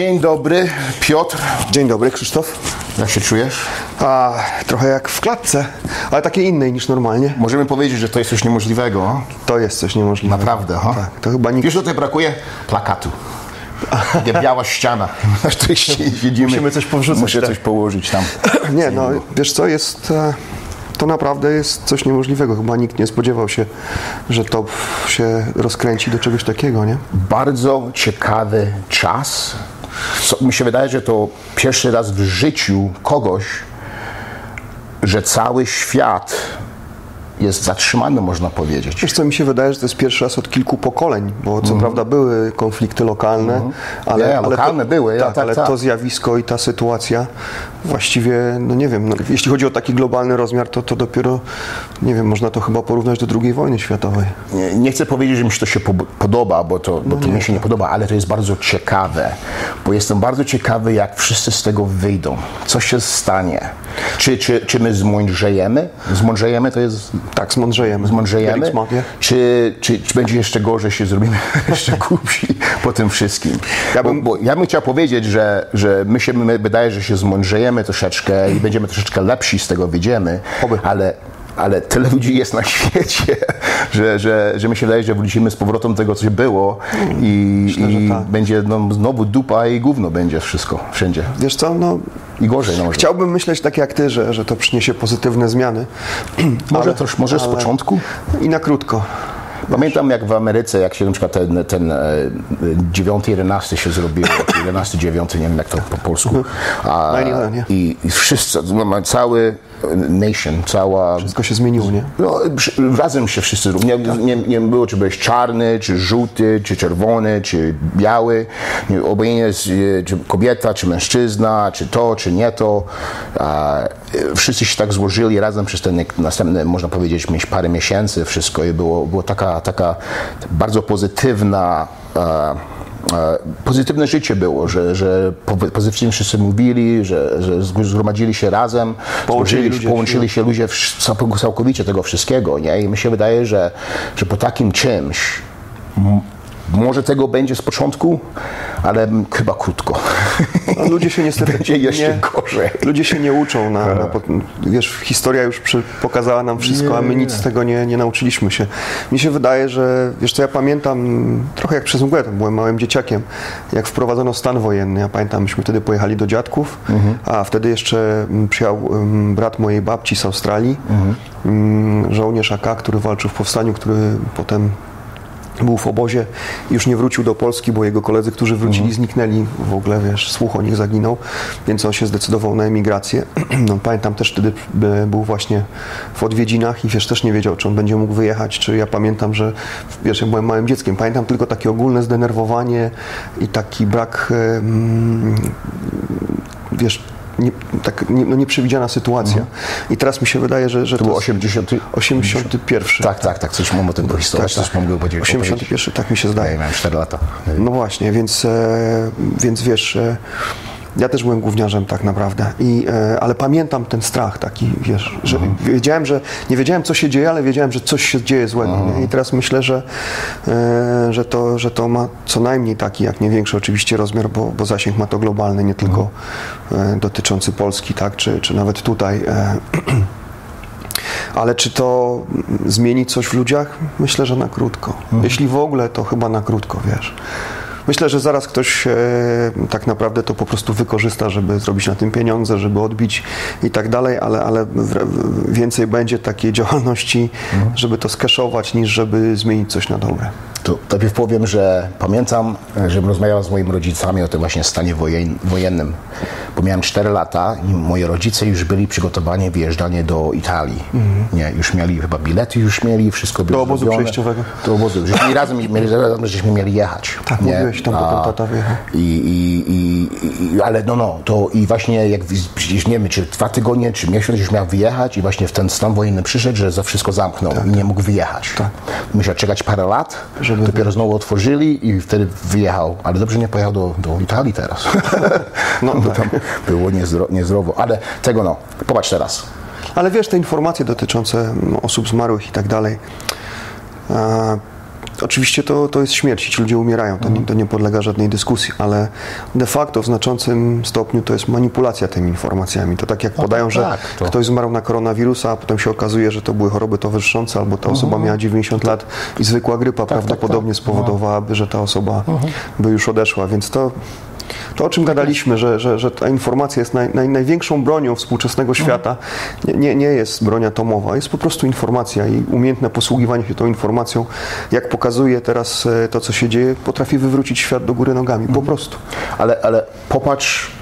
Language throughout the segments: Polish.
Dzień dobry, Piotr. Dzień dobry, Krzysztof. Jak się czujesz? A, trochę jak w klatce, ale takiej innej niż normalnie. Możemy powiedzieć, że to jest coś niemożliwego. To jest coś niemożliwego. Naprawdę, ha? Tak, to chyba nikt... Wiesz, tutaj brakuje plakatu. Takie biała ściana, na siedzimy. Musimy coś powrzucać, Muszę tak. coś położyć tam. Nie, no, wiesz co, jest... e, To naprawdę jest coś niemożliwego. Chyba nikt nie spodziewał się, że to się rozkręci do czegoś takiego, nie? Bardzo ciekawy czas. Co, mi się wydaje, że to pierwszy raz w życiu kogoś, że cały świat jest zatrzymany, można powiedzieć. Wiesz co, mi się wydaje, że to jest pierwszy raz od kilku pokoleń, bo co prawda były konflikty lokalne, ale, Nie, ale lokalne to, były, ja tak, tak, ale tak. to zjawisko i ta sytuacja właściwie, no nie wiem, no, jeśli chodzi o taki globalny rozmiar, to, to dopiero, nie wiem, można to chyba porównać do II wojny światowej. Nie, nie chcę powiedzieć, że mi się to się po- podoba, bo to, bo to mi się nie podoba, ale to jest bardzo ciekawe, bo jestem bardzo ciekawy, jak wszyscy z tego wyjdą. Co się stanie? Czy, czy, czy my zmądrzejemy? Zmądrzejemy to jest... Tak, zmądrzejemy. Zmądrzejemy? Czy, czy, czy będzie jeszcze gorzej, się zrobimy jeszcze głupsi po tym wszystkim? Ja bym, bo, ja bym chciał powiedzieć, że, że my się my wydaje, że się zmądrzejemy troszeczkę i będziemy troszeczkę lepsi z tego wyjdziemy, ale ale tyle ludzi jest na świecie, że, że, że mi się wydaje, że wrócimy z powrotem tego, co było i, Myślę, i tak. będzie no, znowu dupa i gówno będzie wszystko, wszędzie. Wiesz co, no I gorzej no może. chciałbym myśleć tak jak ty, że, że to przyniesie pozytywne zmiany. Może, też, może z początku? I na krótko. Pamiętam jak w Ameryce, jak się na przykład ten, ten e, 9-11 się zrobił, 11-9, nie wiem jak to po polsku. A, 9/11, nie? i, I wszyscy, no, cały nation, cała... Wszystko się zmieniło, nie? No, razem się wszyscy, nie, nie, nie było czy byłeś czarny, czy żółty, czy czerwony, czy biały, nie, obojętnie e, czy kobieta, czy mężczyzna, czy to, czy nie to. A, e, wszyscy się tak złożyli razem przez ten następne, można powiedzieć, mieć parę miesięcy, wszystko i było, było taka, taka bardzo pozytywna e, e, pozytywne życie było, że, że po- pozytywnie wszyscy mówili, że, że zgromadzili się razem, Połączyli ludzie połączyli się ludzie całkowicie tego wszystkiego, nie? I mi się wydaje, że, że po takim czymś może tego będzie z początku, ale chyba krótko. No, ludzie się niestety Będzie jeszcze nie, gorzej. Ludzie się nie uczą. Na, na, po- wiesz, historia już przy, pokazała nam wszystko, a my nic z tego nie, nie nauczyliśmy się. Mi się wydaje, że wiesz co, ja pamiętam trochę jak przez mgłę, byłem małym dzieciakiem, jak wprowadzono stan wojenny. Ja pamiętam, myśmy wtedy pojechali do dziadków, a wtedy jeszcze mm, przyjechał mm, brat mojej babci z Australii, mm, żołnierz AK, który walczył w powstaniu, który potem był w obozie i już nie wrócił do Polski, bo jego koledzy, którzy wrócili, zniknęli. W ogóle, wiesz, słuch o nich zaginął, więc on się zdecydował na emigrację. No, pamiętam też wtedy by- był właśnie w odwiedzinach i wiesz, też nie wiedział, czy on będzie mógł wyjechać, czy ja pamiętam, że wiesz, ja byłem małym dzieckiem. Pamiętam tylko takie ogólne zdenerwowanie i taki brak, wiesz, nie, tak, nie, no nieprzewidziana sytuacja. I teraz mi się wydaje, że, że To był jest 80. 81. Tak, tak, tak, coś mam o tym pohistorycz, Tak, coś mogę powiedzieć. 81, tak mi się zdaje. Ja miałem 4 lata. No właśnie, więc, e, więc wiesz, e, ja też byłem gówniarzem tak naprawdę, I, e, ale pamiętam ten strach taki, wiesz, że wiedziałem, że nie wiedziałem co się dzieje, ale wiedziałem, że coś się dzieje złego. Nie? I teraz myślę, że, e, że, to, że to ma co najmniej taki, jak nie większy oczywiście rozmiar, bo, bo zasięg ma to globalny, nie tylko e, dotyczący Polski, tak, czy, czy nawet tutaj. Ale czy to zmieni coś w ludziach? Myślę, że na krótko. Jeśli w ogóle, to chyba na krótko, wiesz. Myślę, że zaraz ktoś e, tak naprawdę to po prostu wykorzysta, żeby zrobić na tym pieniądze, żeby odbić i tak dalej, ale, ale więcej będzie takiej działalności, żeby to skeszować, niż żeby zmienić coś na dobre. To najpierw powiem, że pamiętam, żebym rozmawiał z moimi rodzicami o tym właśnie stanie wojen, wojennym, bo miałem 4 lata i moi rodzice już byli przygotowani wyjeżdżanie do Italii. Nie, już mieli chyba bilety, już mieli, wszystko było Do obozu zrobione. przejściowego. Do obozu. Żeśmy razem, mieli, razem żeśmy mieli jechać. Tak, mówiłeś, tam potem tata wyjechał. I, i, i, i, ale no, no, to i właśnie jak przecież nie wiem, czy dwa tygodnie, czy miesiąc już miał wyjechać i właśnie w ten stan wojenny przyszedł, że za wszystko zamknął i nie mógł wyjechać. Tak. Musiał czekać parę lat, Żeby- dopiero znowu otworzyli i wtedy wyjechał. Ale dobrze nie pojechał do, do Italii teraz. No Bo tak. tam było niezdro, niezdrowo. Ale tego no, popatrz teraz. Ale wiesz, te informacje dotyczące osób zmarłych i tak dalej, e, Oczywiście to, to jest śmierć, ci ludzie umierają, to nie, to nie podlega żadnej dyskusji, ale de facto w znaczącym stopniu to jest manipulacja tymi informacjami. To tak jak podają, że tak, to- ktoś zmarł na koronawirusa, a potem się okazuje, że to były choroby towarzyszące, albo ta osoba miała 90 lat i zwykła grypa prawdopodobnie tak. spowodowałaby, że ta osoba by już odeszła, więc to to, o czym gadaliśmy, że, że, że ta informacja jest naj, naj, największą bronią współczesnego świata, nie, nie, nie jest broń atomowa, jest po prostu informacja i umiejętne posługiwanie się tą informacją, jak pokazuje teraz e, to, co się dzieje, potrafi wywrócić świat do góry nogami, po prostu. Ale, ale popatrz,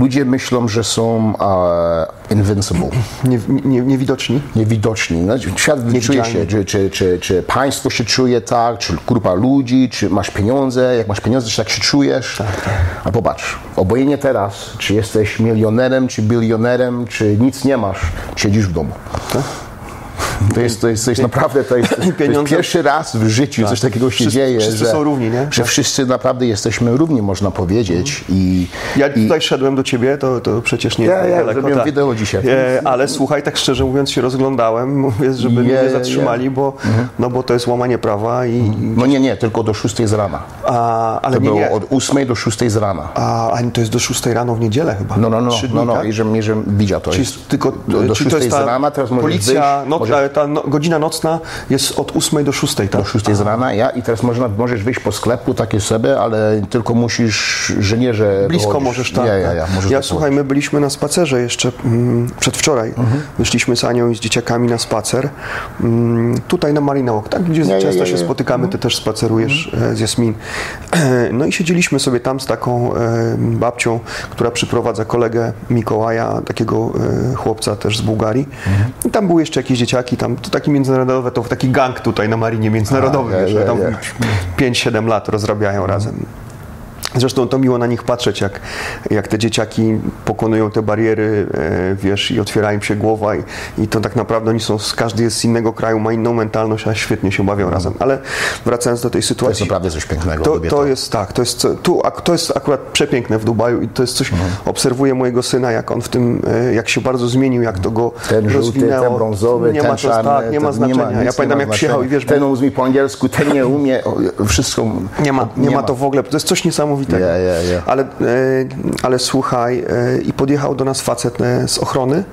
ludzie myślą, że są e, invincible, Nie, nie, niewidoczni. niewidoczni. No, świat czuje Niewidzialni. się, czy, czy, czy, czy państwo się czuje tak, czy grupa ludzi, czy masz pieniądze, jak masz pieniądze, czy tak się czujesz. A popatrz, obojętnie teraz, czy jesteś milionerem, czy bilionerem, czy nic nie masz, siedzisz w domu. To jest, to jest coś naprawdę, to jest, to jest pierwszy raz w życiu coś takiego się Wszyscy- dzieje, wszyscy że, są równi, nie? że Tak. wszyscy naprawdę jesteśmy równi, można powiedzieć. I, Ja i, tutaj szedłem do ciebie, to, to przecież nie Ja- ja daleko. zrobiłem tak. wideo dzisiaj. E, ale słuchaj, tak szczerze mówiąc się rozglądałem, mówię, żeby mnie Je- nie je- zatrzymali, bo, no bo to jest łamanie prawa i... no nie, nie, tylko do 6 z rana. A, ale To nie, było nie. od 8 do 6 z rana. A, a to jest do 6 rano w niedzielę chyba. No, no, no, Trzy dni, no, no tak? i że, i że widział to Czyli jest. tylko do, do czy 6 to jest z rana, teraz możesz policja, wyjść, no, możesz, ta no, godzina nocna jest od 8 do 6, tak? do 6 z rana, ja i teraz można, możesz wyjść po sklepu takie sobie, ale tylko musisz, że nie, że Blisko wychodzisz. możesz tak. Ja, ja, tak. ja, możesz ja tak słuchaj, my byliśmy na spacerze jeszcze mm, przedwczoraj. Mhm. Wyszliśmy z Anią i z dzieciakami na spacer. Mm, tutaj na Marina Walk, tak? Gdzie Ja, często się. Mhm. spotykamy, ty też spacerujesz e, z Jasmin. No i siedzieliśmy sobie tam z taką e, babcią, która przyprowadza kolegę Mikołaja, takiego e, chłopca też z Bułgarii. Mhm. I tam były jeszcze jakieś dzieciaki, tam to taki międzynarodowy, to taki gang tutaj na Marinie Międzynarodowej, ja, tam ja. 5-7 lat rozrabiają razem. Zresztą to miło na nich patrzeć, jak, jak te dzieciaki pokonują te bariery, e, wiesz, i otwiera im się głowa i, i to tak naprawdę oni są, każdy jest z innego kraju, ma inną mentalność, a świetnie się bawią razem. Ale wracając do tej To jest sytuacji. naprawdę coś pięknego. To, to jest tak, to jest, tu, ak- to jest akurat przepiękne w Dubaju i to jest coś, Mhm. obserwuję mojego syna, jak on w tym, e, jak się bardzo zmienił, jak to go Ten żółty, rozwinęło. ten brązowy, nie ten ma to, czarny. tak, nie ma znaczenia. ja nic pamiętam, nie jak ma przyjechał i wiesz, Ten umie po angielsku, ten nie umie, wszystko... Nie ma, nie, ma to w ogóle, to jest coś niesamowitego. Ja, ja, ja. Ale, e, ale słuchaj, e, i podjechał do nas facet e, z ochrony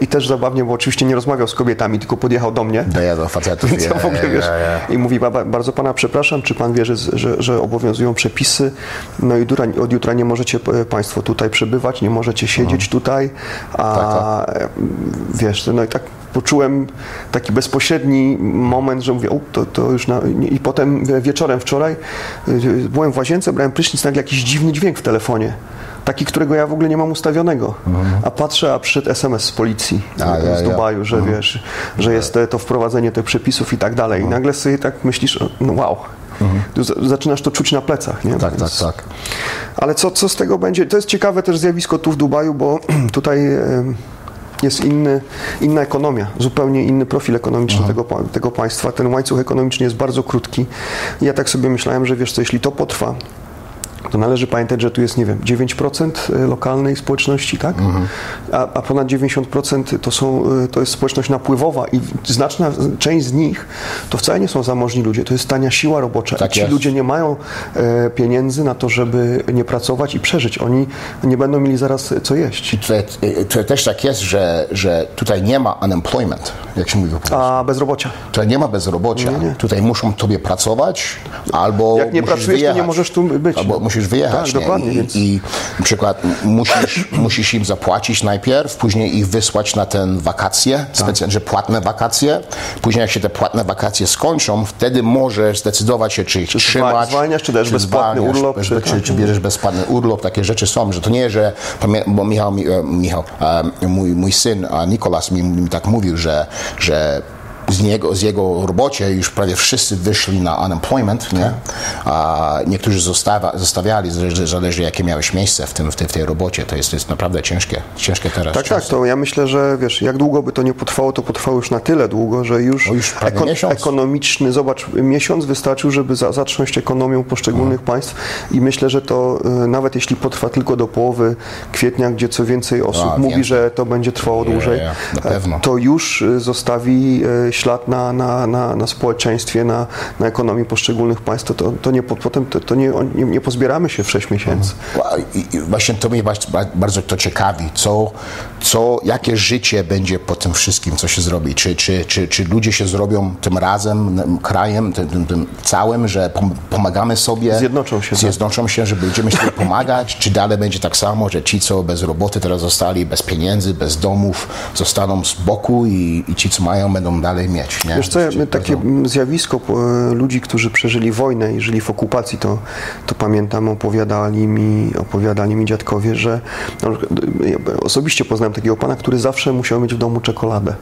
i też zabawnie, bo oczywiście nie rozmawiał z kobietami, tylko podjechał do mnie. Daję do facetów. Więc ja w ogóle, wiesz, i mówi, "Baba, bardzo pana przepraszam, czy pan wie, że, że, że obowiązują przepisy, no i jutra, od jutra nie możecie państwo tutaj przebywać, nie możecie siedzieć tutaj, a e, wiesz, no i tak poczułem taki bezpośredni moment, że mówię, o, to, to już na... i potem wieczorem wczoraj e, byłem w łazience, brałem prysznic, nagle jakiś dziwny dźwięk w telefonie. Taki, którego ja w ogóle nie mam ustawionego. A patrzę, a przyszedł SMS z policji Mhm. A, ja, z ja. Dubaju, że wiesz, że jest te, to wprowadzenie tych przepisów i tak dalej. I Mhm. nagle sobie tak myślisz, no wow. Za- Zaczynasz to czuć na plecach, nie? Tak, tak, Więc- tak. Ale co, co z tego będzie? To jest ciekawe też zjawisko tu w Dubaju, bo tutaj em, jest inny, inna ekonomia, zupełnie inny profil ekonomiczny tego, tego państwa. Ten łańcuch ekonomiczny jest bardzo krótki. Ja tak sobie myślałem, że wiesz co, jeśli to potrwa, to należy pamiętać, że tu jest, nie wiem, 9% lokalnej społeczności, tak? A, a ponad 90% to, są, y, to jest społeczność napływowa i znaczna część z nich to wcale nie są zamożni ludzie, to jest tania siła robocza. Tak I ci jest. ludzie nie mają e, pieniędzy na to, żeby nie pracować i przeżyć. Oni nie będą mieli zaraz co jeść. Tutaj, to też tak jest, że, że tutaj nie ma unemployment, jak się mówi po polsku. A bezrobocia. Tutaj nie ma bezrobocia. Tutaj muszą tobie pracować, albo Jak nie pracujesz, to nie wyjechać. możesz tu być. Albo musisz wyjechać. Tak, nie? dokładnie, I, więc- I na przykład musisz, musisz im zapłacić najpierw, później ich wysłać na ten wakacje, Tak. specjalnie, że płatne wakacje. Później jak się te płatne wakacje skończą, wtedy możesz zdecydować się, czy ich trzymać. zwalniasz, czy dajesz bezpłatny zwalniasz, urlop, Czy, czy czy, tak. czy bierzesz bezpłatny urlop, takie rzeczy są, że to nie, że bo Michał, mi- e, Michał e, mój, mój syn Nikolas mi, mi tak mówił, że, że z, niego, z jego robocie już prawie wszyscy wyszli na unemployment, nie? a niektórzy zostawa, zostawiali, zależy, zależy jakie miałeś miejsce w, tym, w, tej, w tej robocie. To jest, to jest naprawdę ciężkie, ciężkie teraz. Tak, tak, czasy. to ja myślę, że wiesz, jak długo by to nie potrwało, to potrwało już na tyle długo, że już, już miesiąc. ekonomiczny, zobacz, miesiąc wystarczył, żeby za, zatrząść ekonomią poszczególnych państw i myślę, że to y, nawet jeśli potrwa tylko do połowy kwietnia, gdzie co więcej osób A, mówi, że to będzie trwało dłużej, na pewno. to już y, zostawi y, ślad na, na, na, na społeczeństwie, na, na ekonomii poszczególnych państw, to, to, to nie, potem to, to nie, nie, nie pozbieramy się w 6 miesięcy. I, i właśnie to mnie bardzo to ciekawi, co, co, jakie życie będzie po tym wszystkim, co się zrobi. Czy, czy, czy, czy ludzie się zrobią tym razem, krajem, tym, tym, tym całym, że pomagamy sobie. Zjednoczą się. Tak. Zjednoczą tak. się, że będziemy sobie pomagać, czy dalej będzie tak samo, że ci, co bez roboty teraz zostali, bez pieniędzy, bez domów, zostaną z boku i, i ci, co mają, będą dalej mieć. Nie? Wiesz co, ja, takie zjawisko e, ludzi, którzy przeżyli wojnę i żyli w okupacji, to, to pamiętam, opowiadali mi, opowiadali mi dziadkowie, że no, osobiście poznałem takiego pana, który zawsze musiał mieć w domu czekoladę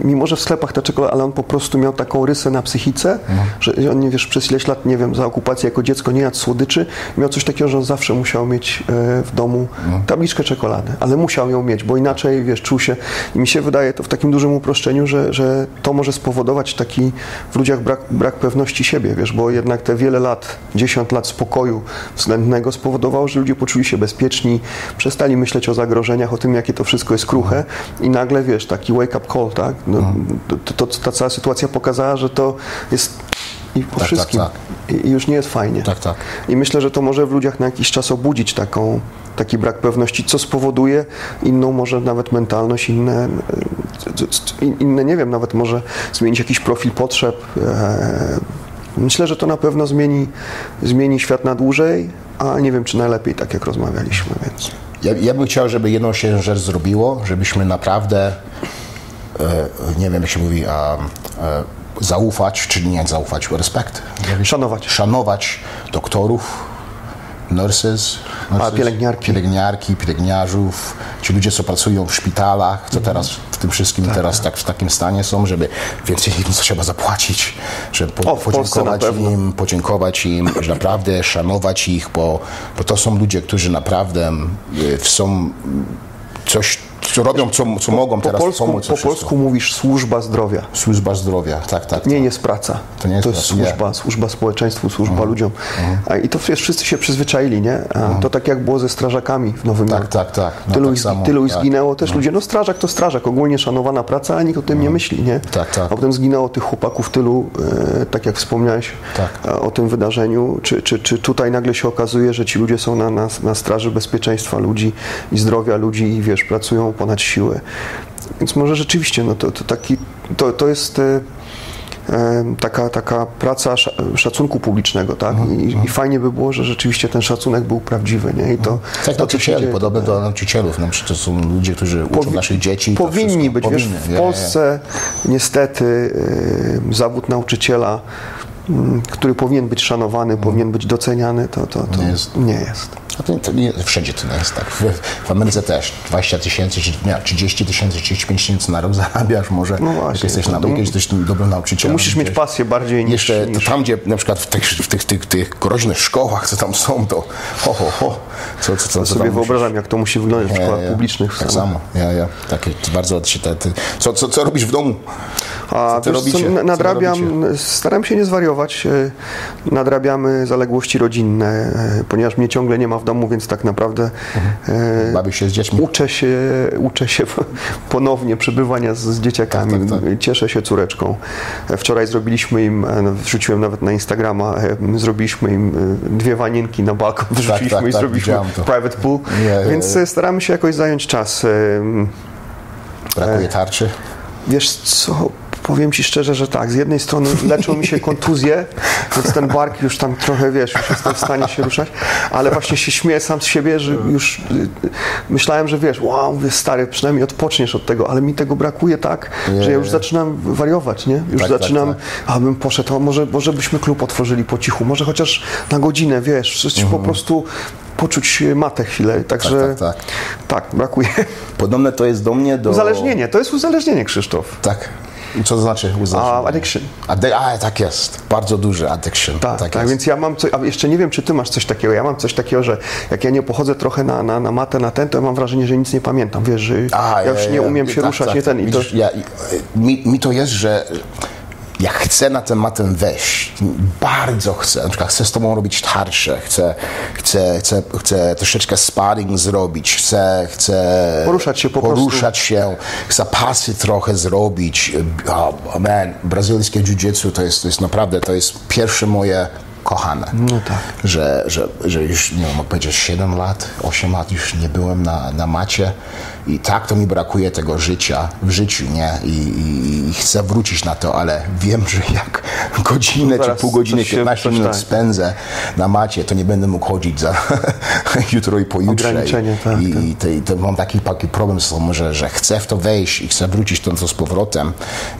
mimo że w sklepach ta czekolada, ale on po prostu miał taką rysę na psychice, mhm. że on, nie wiesz, przez ileś lat, nie wiem, za okupację jako dziecko nie jadł słodyczy, miał coś takiego, że on zawsze musiał mieć e, w domu mhm. tabliczkę czekolady, ale musiał ją mieć, bo inaczej, wiesz, czuł się, i mi się wydaje to w takim dużym uproszczeniu, że, że to może spowodować taki w ludziach brak, brak pewności siebie, wiesz, bo jednak te wiele lat, 10 lat spokoju względnego spowodowało, że ludzie poczuli się bezpieczni, przestali myśleć o zagrożeniach, o tym, jakie to wszystko jest kruche i nagle, wiesz, taki wake up call, tak, tak? No, to, to, ta cała sytuacja pokazała, że to jest i po tak, tak wszystkim. Tak, tak. I już nie jest fajnie. Tak, tak. I myślę, że to może w ludziach na jakiś czas obudzić taką, taki brak pewności, co spowoduje inną może nawet mentalność, inne, inne nie wiem, nawet może zmienić jakiś profil potrzeb. E, myślę, że to na pewno zmieni, zmieni świat na dłużej, a nie wiem, czy najlepiej, tak jak rozmawialiśmy, więc... Ja, ja bym chciał, żeby jedną się rzecz zrobiło, żebyśmy naprawdę E, nie wiem jak się mówi, a, e, zaufać, czy nie zaufać, respekt. Szanować. Szanować doktorów, nurses, nurses a, pielęgniarki. pielęgniarki, pielęgniarzów, ci ludzie, co pracują w szpitalach, co teraz w tym wszystkim tak, teraz tak. tak w takim stanie są, żeby więcej im trzeba zapłacić, żeby po, o, podziękować im, podziękować im, że naprawdę szanować ich, bo, bo to są ludzie, którzy naprawdę y, są coś robią co, co mogą po teraz polsku, pomóc. Po polsku mówisz służba zdrowia. Służba zdrowia, tak, tak. Nie tak. jest praca. To, nie jest, to jest służba, nie. służba społeczeństwu, służba mhm. ludziom. Mhm. I to wiesz, wszyscy się przyzwyczaili, nie? Mhm. To tak jak było ze strażakami w Nowym tak, Jorku. Tak, tak, no, tylu, tak samo, tylu tak. zginęło też no. ludzie. No strażak to strażak, ogólnie szanowana praca, a nikt o tym nie myśli, nie? Tak, tak. A potem zginęło tych chłopaków tylu, e, tak jak wspomniałeś tak. o tym wydarzeniu. Czy, czy, czy tutaj nagle się okazuje, że ci ludzie są na, na, na straży bezpieczeństwa ludzi i zdrowia ludzi i wiesz, pracują ponad siłę. Więc może rzeczywiście no to, to, taki, to, to jest e, e taka, taka praca szacunku publicznego, tak? I, I, mhm. fajnie by było, że rzeczywiście ten szacunek był prawdziwy, nie? I to, tak, to nauczycieli, podobne do nauczycielów, no, to są ludzie, którzy uczą naszych dzieci. Powinni być, powinny, wiesz, w Polsce niestety e, zawód nauczyciela który powinien być szanowany, hmm. powinien być doceniany, to, to, to nie jest. Nie jest. A to, to nie, wszędzie to nie jest tak. W, w Ameryce też 20 tysięcy, 30 tysięcy, 35 tysięcy na rok zarabiasz może. No właśnie. Jak jesteś, na, jak jesteś dobrym nauczycielem. musisz mieć pasję bardziej niż... Jeszcze niż... tam, gdzie na przykład w tych, w tych, tych, tych groźnych szkołach, co tam są, to ho, ho, ho. Co, co, co, co sobie wyobrażam, musisz... jak to musi wyglądać w szkołach ja, publicznych. Tak samo, ja, ja. Takie bardzo te, te, co, co, co robisz w domu? A co wiesz, co, nadrabiam, staram się nie zwariować. E, nadrabiamy zaległości rodzinne, e, ponieważ mnie ciągle nie ma w domu, więc tak naprawdę mhm. Bawisz się z dziećmi? Uczę się, uczę się ponownie przebywania z, z dzieciakami. Tak, tak, tak. Cieszę się córeczką. Wczoraj zrobiliśmy im, wrzuciłem nawet na Instagrama, zrobiliśmy im dwie wanienki na balkon, tak, wrzuciliśmy tak, i tak, zrobiliśmy private pool, nie, więc staramy się jakoś zająć czas. Brakuje tarczy? Wiesz co, Powiem Ci szczerze, że tak. Z jednej strony leczą mi się kontuzje, więc ten bark już tam trochę, wiesz, już jestem w stanie się ruszać, ale właśnie się śmieję sam z siebie, że już y, myślałem, że wiesz, wow, mówię, stary, przynajmniej odpoczniesz od tego, ale mi tego brakuje tak, nie, że ja już zaczynam wariować, nie? Już tak, tak zaczynam, tak, tak. abym poszedł, a może, może byśmy klub otworzyli po cichu, może chociaż na godzinę, wiesz, mhm. po prostu poczuć matę chwilę. Także tak, tak, tak. tak, brakuje. Podobne to jest do mnie do... Uzależnienie, to jest uzależnienie, Krzysztof. Tak. Co to znaczy uzależnienie? Addiction. Ade a, tak jest. Bardzo duży addiction. Tak, tak, tak więc ja mam coś, a jeszcze nie wiem, czy ty masz coś takiego. Ja mam coś takiego, że jak ja nie pochodzę trochę na, na, na matę, na ten, to ja mam wrażenie, że nic nie pamiętam. Wiesz, że a, ja, już nie umiem się tak, ruszać, tak, nie ten. Widzisz, to... ja, mi, mi to jest, że jak chcę na tę matę wejść, bardzo chcę, na przykład chcę z tobą robić tarcze, chcę, chcę, chcę, chcę troszeczkę sparring zrobić, chcę, chcę Poruszać się po poruszać się, chcę pasy trochę zrobić. Oh, man, brazylijskie jiu-jitsu to jest, to jest naprawdę, to jest pierwsze moje kochane. No tak. Że, że, że już, nie wiem, mogę powiedzieć 7 lat, 8 lat już nie byłem na, na macie i tak to mi brakuje tego życia w życiu, nie? I, i, i chcę wrócić na to, ale wiem, że jak godzinę czy Zaraz pół godziny, coś się- 15 coś minut tak. spędzę na macie, to nie będę mógł chodzić za jutro i pojutrze. Ograniczenie, tak, I, tak. i to, i to mam taki, taki problem z tym, że, że chcę w to wejść i chcę wrócić to, to z powrotem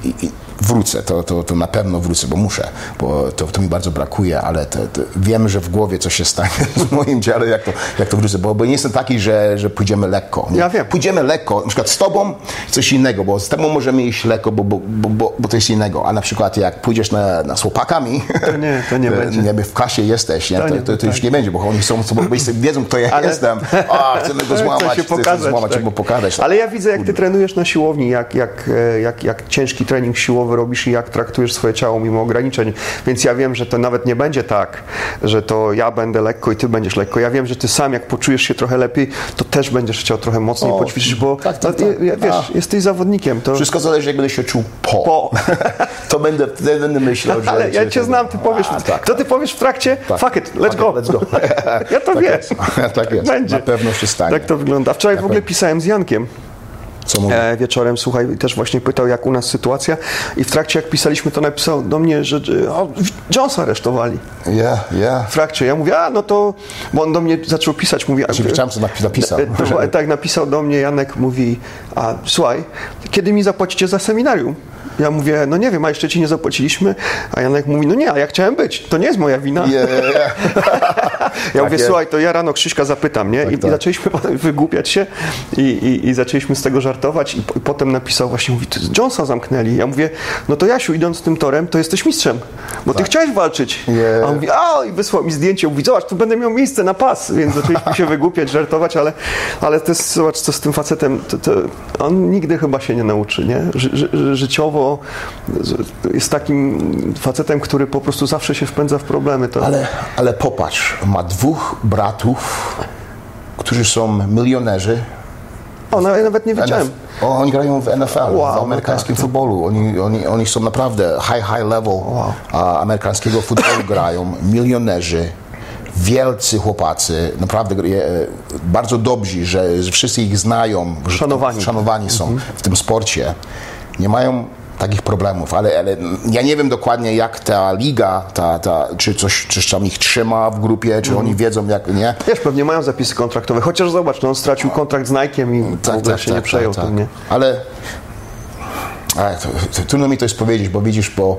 i wrócę, to, to, to na pewno wrócę, bo muszę, bo to, to mi bardzo brakuje, ale to, to wiem, że w głowie coś się stanie w moim dziale, jak to, jak to wrócę, bo, bo nie jestem taki, że, że pójdziemy lekko. Nie? Ja wiem. Pójdziemy lekko, na przykład z tobą coś innego, bo z tobą możemy iść lekko, bo, bo, bo, bo, bo to jest innego, a na przykład jak pójdziesz na, na z chłopakami, To nie, to nie będzie. nie, w klasie jesteś, nie? To To, to, to już tak. nie będzie, bo oni są, bo wiedzą, kto ja Ale- jestem. A, chcemy go złamać, chcemy pokazać, złamać, tak. albo pokazać. Ale ja widzę, jak ty trenujesz na siłowni, jak, jak, e, jak, jak ciężki trening siłowy robisz i jak traktujesz swoje ciało mimo ograniczeń. Więc ja wiem, że to nawet nie będzie tak, że to ja będę lekko i ty będziesz lekko. Ja wiem, że ty sam, jak poczujesz się trochę lepiej, to też będziesz chciał trochę mocniej O, poćwiczyć, bo tak, tak, no, tak. wiesz, A. jesteś zawodnikiem. To... Wszystko zależy, jak będę się czuł po. Po. to będę, wtedy będę myślał, że... Ale ja cię znam, ty powiesz, A, tak. to ty powiesz w trakcie, Tak. fuck it, let's go. let's go. ja to Tak wiem. jest. Tak jest. Będzie. Na pewno się stanie. Tak to wygląda. Wczoraj w ogóle pisałem z Jankiem. Co? E, wieczorem, słuchaj, też właśnie pytał, jak u nas sytuacja i w trakcie, jak pisaliśmy, to napisał do mnie, że o, Jonesa aresztowali. Yeah, yeah. W trakcie. Ja mówię, a no to, bo on do mnie zaczął pisać, mówi, a, Znaczy, wiedziałem, co napi- napisał. To, tak, napisał do mnie Janek, mówi, a słuchaj, kiedy mi zapłacicie za seminarium? Ja mówię, no nie wiem, a jeszcze ci nie zapłaciliśmy. A Janek mówi, no nie, a ja chciałem być, to nie jest moja wina. Yeah, yeah. Ja mówię, jest. słuchaj, to ja rano Krzyśka zapytam, nie? I, tak. I zaczęliśmy potem wygłupiać się i, i, i zaczęliśmy z tego żartować i, po, i potem napisał właśnie, mówi, Jonesa zamknęli. Ja mówię, no to Jasiu, idąc tym torem, to jesteś mistrzem, bo ty chciałeś walczyć. Nie. A on mówi, a i wysłał mi zdjęcie, mówi, zobacz, tu będę miał miejsce na pas, więc zaczęliśmy się wygłupiać, żartować, ale, ale to jest, zobacz, co z tym facetem, to, to on nigdy chyba się nie nauczy, nie? Ży, ży, życiowo jest takim facetem, który po prostu zawsze się wpędza w problemy. To... Ale, ale popatrz, ma dwóch bratów, którzy są milionerzy. O, no, ja nawet nie wiedziałem. NF O, oni grają w NFL, Wow, w amerykańskim tak, futbolu. Oni, oni, oni są naprawdę high, high level a, amerykańskiego futbolu grają. Milionerzy, wielcy chłopacy, naprawdę bardzo dobrzy, że wszyscy ich znają. że- Szanowani. Szanowani są w tym sporcie. Nie mają takich problemów, ale, ale ja nie wiem dokładnie jak ta liga, ta, ta, czy coś czy tam ich trzyma w grupie, czy oni wiedzą jak, nie? Wiesz, pewnie mają zapisy kontraktowe, chociaż zobacz, no on stracił kontrakt z Nike'em i w ogóle się nie przejął tym, nie? Ale ale to, to, trudno mi to jest powiedzieć, bo widzisz, bo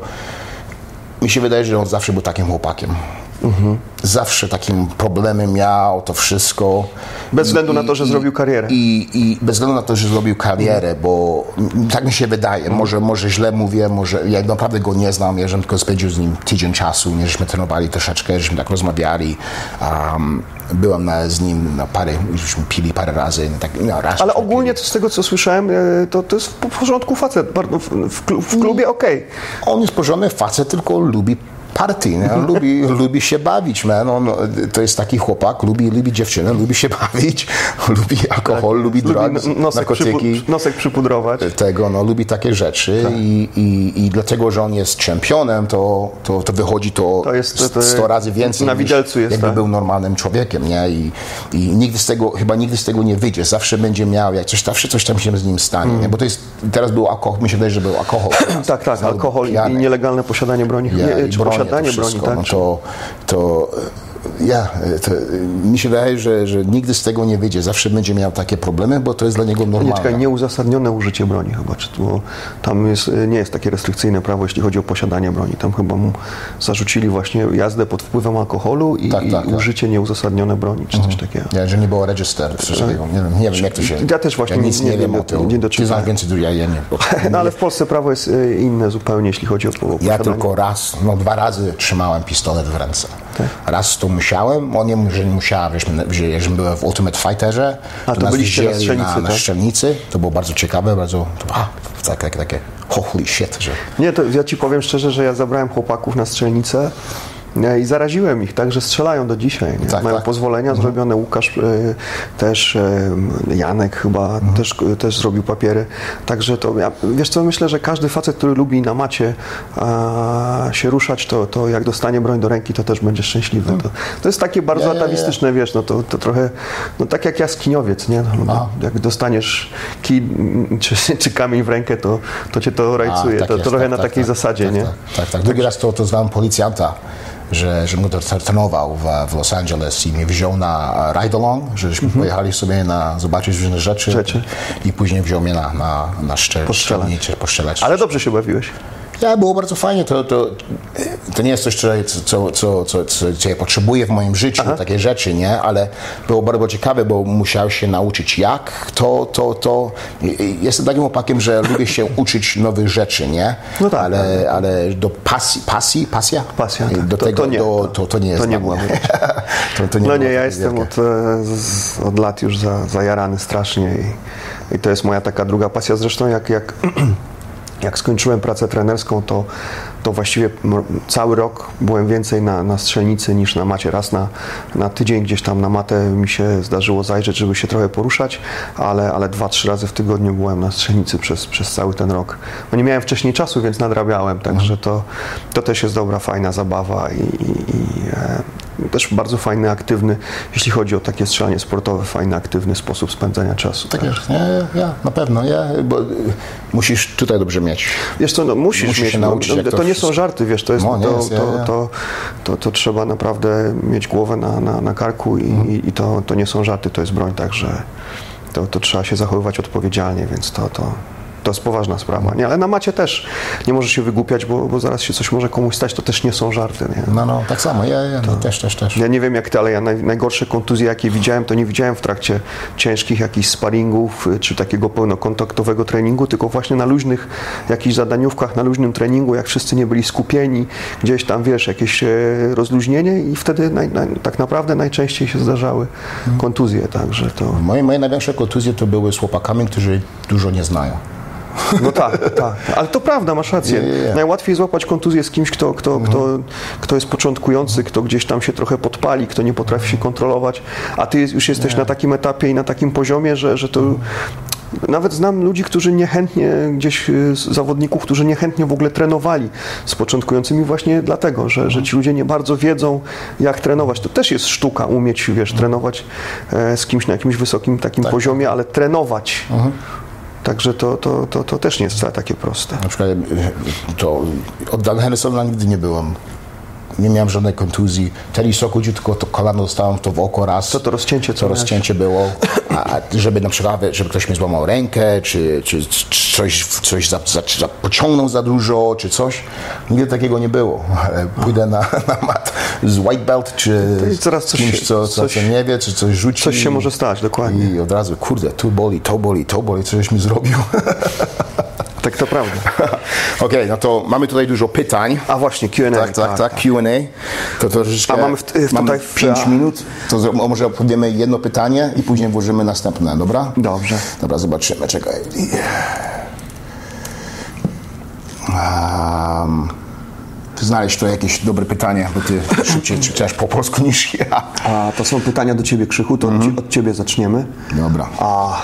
mi się wydaje, że on zawsze był takim chłopakiem. Mhm. Zawsze takim problemem miał, to wszystko. Bez względu na to, że zrobił karierę. I, I bez względu na to, że zrobił karierę, bo m, tak mi się wydaje, Mhm. może, może źle mówię, może ja naprawdę go nie znam, ja tylko spędził z nim tydzień czasu, nie, żeśmy trenowali troszeczkę, żeśmy tak rozmawiali. Um, byłem na, z nim na parę, żeśmy pili parę razy. Tak, no, raz Ale ogólnie to z tego, co słyszałem, e, to, to jest w porządku facet, w, w, w klubie okej. On jest porządny facet, tylko lubi party, nie? On lubi, lubi się bawić, man. On, to jest taki chłopak, lubi, lubi dziewczynę, lubi się bawić, lubi alkohol, lubi Lubi drugs, n- nosek, narkotyki. przypu, nosek przypudrować. Tego, no, lubi takie rzeczy Tak. i, i, i dlatego, że on jest czempionem, to, to, to wychodzi to, To jest- to- to 100 razy więcej na niż widelcu jest, jakby tak. był normalnym człowiekiem, nie? I, I nigdy z tego, chyba nigdy z tego nie wyjdzie. Zawsze będzie miał, jak coś, zawsze coś tam się z nim stanie, nie? Bo to jest, teraz był alkohol, mi się wydaje, że był alkohol. Tak, tak, alkohol i, nielegalne posiadanie broni. Ja, nie, i posiadanie to broni, wszystko, tak? no to, to ja, to, mi się wydaje, że, że nigdy z tego nie wyjdzie. Zawsze będzie miał takie problemy, bo to jest dla niego Nie, normalne. czekaj, nieuzasadnione użycie broni chyba, czy to, tam jest, e, nie jest takie restrykcyjne prawo, jeśli chodzi o posiadanie broni. Tam chyba mu zarzucili właśnie jazdę pod wpływem alkoholu i, Tak, i tak, tak. użycie nieuzasadnione broni, czy coś takiego. Ja, że nie było register. Nie wiem, nie wiem jak to się... Ja też właśnie ja nic nie- nie, nie wiem o tym. nie Ty znasz więcej, ja, ja nie. No ale w Polsce prawo jest e, inne zupełnie, jeśli chodzi o, o ja posiadanie. tylko raz, no dwa razy trzymałem pistolet w ręce. Tak. Raz to musiałem, on nie mówi, że nie musiałem, żeśmy, że jeżeli byłem w Ultimate Fighterze, A, to byliście na strzelnicy, na, na tak? strzelnicy, to było bardzo ciekawe, bardzo, a, takie, takie, takie holy shit, że... Nie, to ja ci powiem szczerze, że ja zabrałem chłopaków na strzelnicę I zaraziłem ich, tak, że strzelają do dzisiaj. Tak, Mają tak. pozwolenia Mhm. zrobione. Łukasz e, też, e, Janek chyba Mhm. też, też zrobił papiery. Także to, ja, wiesz co, myślę, że każdy facet, który lubi na macie a, się ruszać, to, to jak dostanie broń do ręki, to też będzie szczęśliwy. To, to jest takie bardzo Ja, atawistyczne, wiesz, no to, to trochę, no tak jak jaskiniowiec, nie? No, jak dostaniesz kij czy, czy kamień w rękę, to, to cię to A, rajcuje. tak to, jest, to trochę tak, na tak, takiej tak, zasadzie, tak, nie? Tak, tak, tak. Drugi raz to, to zwałem policjanta, że, że trenował w, w Los Angeles i mnie wziął na ride-along, żeśmy pojechali sobie na zobaczyć różne rzeczy, Mhm. Rzeczy. i później wziął mnie na, na, na szczel, postrzelać. Ale dobrze się bawiłeś. Ja, było bardzo fajnie. To, to, to nie jest coś, co, co, co, co, ja potrzebuję w moim życiu, takie rzeczy, nie? Ale było bardzo ciekawe, bo musiał się nauczyć jak to, to, to. Jestem takim chłopakiem, że lubię się uczyć nowych rzeczy, nie? No tak, Ale, ale do pasji, pasji, pasja? Pasja, tak. Do To- tego, to nie, do, to- to, nie jest to nie była to, to nie No nie, ja jestem od, e, z, od lat już za, zajarany strasznie i, i to jest moja taka druga pasja. Zresztą jak, jak, jak skończyłem pracę trenerską, to, to właściwie cały rok byłem więcej na, na strzelnicy niż na macie. Raz na, na tydzień gdzieś tam na matę mi się zdarzyło zajrzeć, żeby się trochę poruszać, ale, ale dwa, trzy razy w tygodniu byłem na strzelnicy przez, przez cały ten rok. Bo nie miałem wcześniej czasu, więc nadrabiałem, także to, to też jest dobra, fajna zabawa i, i, i e, też bardzo fajny, aktywny, jeśli chodzi o takie strzelanie sportowe, fajny, aktywny sposób spędzania czasu. Tak jest, ja, ja, na pewno, ja, bo y, musisz tutaj dobrze mieć. Wiesz co, no, musisz, Musisz mieć, się no, nauczyć, no, to, to nie są wszystko- żarty, wiesz, to jest, No, nie to, jest, ja, to, ja. to, to, to trzeba naprawdę mieć głowę na, na, na karku i, Mhm. i to, to nie są żarty, to jest broń, także to, to trzeba się zachowywać odpowiedzialnie, więc to, to, to jest poważna sprawa, nie? Ale na macie też nie możesz się wygłupiać, bo, bo zaraz się coś może komuś stać, to też nie są żarty, nie? No, no, tak samo, ja, ja też, też, też. Ja nie wiem jak ty, ale ja naj, najgorsze kontuzje, jakie widziałem, to nie widziałem w trakcie ciężkich jakichś sparingów y, czy takiego pełnokontaktowego treningu, tylko właśnie na luźnych jakichś zadaniówkach, na luźnym treningu, jak wszyscy nie byli skupieni, gdzieś tam, wiesz, jakieś e, rozluźnienie i wtedy naj, naj, tak naprawdę najczęściej się zdarzały kontuzje, także to... Moje, moje największe kontuzje to były z chłopakami, którzy dużo nie znają. No tak, tak. Ale to prawda, masz rację. Najłatwiej złapać kontuzję z kimś, kto, kto, kto, kto jest początkujący, kto gdzieś tam się trochę podpali, kto nie potrafi się kontrolować, a ty już jesteś na takim etapie i na takim poziomie, że, że to. Nawet znam ludzi, którzy niechętnie, gdzieś y, zawodników, którzy niechętnie w ogóle trenowali z początkującymi właśnie dlatego, że, że ci ludzie nie bardzo wiedzą, jak trenować. To też jest sztuka, umieć, wiesz, trenować e, z kimś na jakimś wysokim takim poziomie, ale trenować. Także to, to, to, to też nie jest wcale takie proste. Na przykład y, to od Dan Hendersona nigdy nie byłem. Nie miałem żadnej kontuzji. Terry Sokudziu tylko to kolano dostałem to w oko raz. Co to rozcięcie, co To rozcięcie było. A żeby na przykład, żeby ktoś mi złamał rękę, czy, czy coś, coś za, za, za, pociągnął za dużo, czy coś. Nigdy takiego nie było. Ale pójdę na, na mat z white belt, czy zaraz coś kimś, co, co, coś- co nie wie, czy coś rzuci. Coś się może stać, dokładnie. I od razu, kurde, tu boli, to boli, to boli, coś mi zrobił. Tak to prawda. Okej, no to mamy tutaj dużo pytań. A właśnie, Q&A. Tak, tak, tak, Q&A. To troszeczkę... A mamy w- w- mamy tutaj w- 5 a- minut, to może opowiemy jedno pytanie i później włożymy następne, dobra? Dobrze. Dobra, zobaczymy, czekaj. Um, ty znaleźć to jakieś dobre pytanie, bo ty szybciej czytasz po polsku niż ja. A to są pytania do ciebie, Krzychu, to od, ci- od ciebie zaczniemy. Dobra. A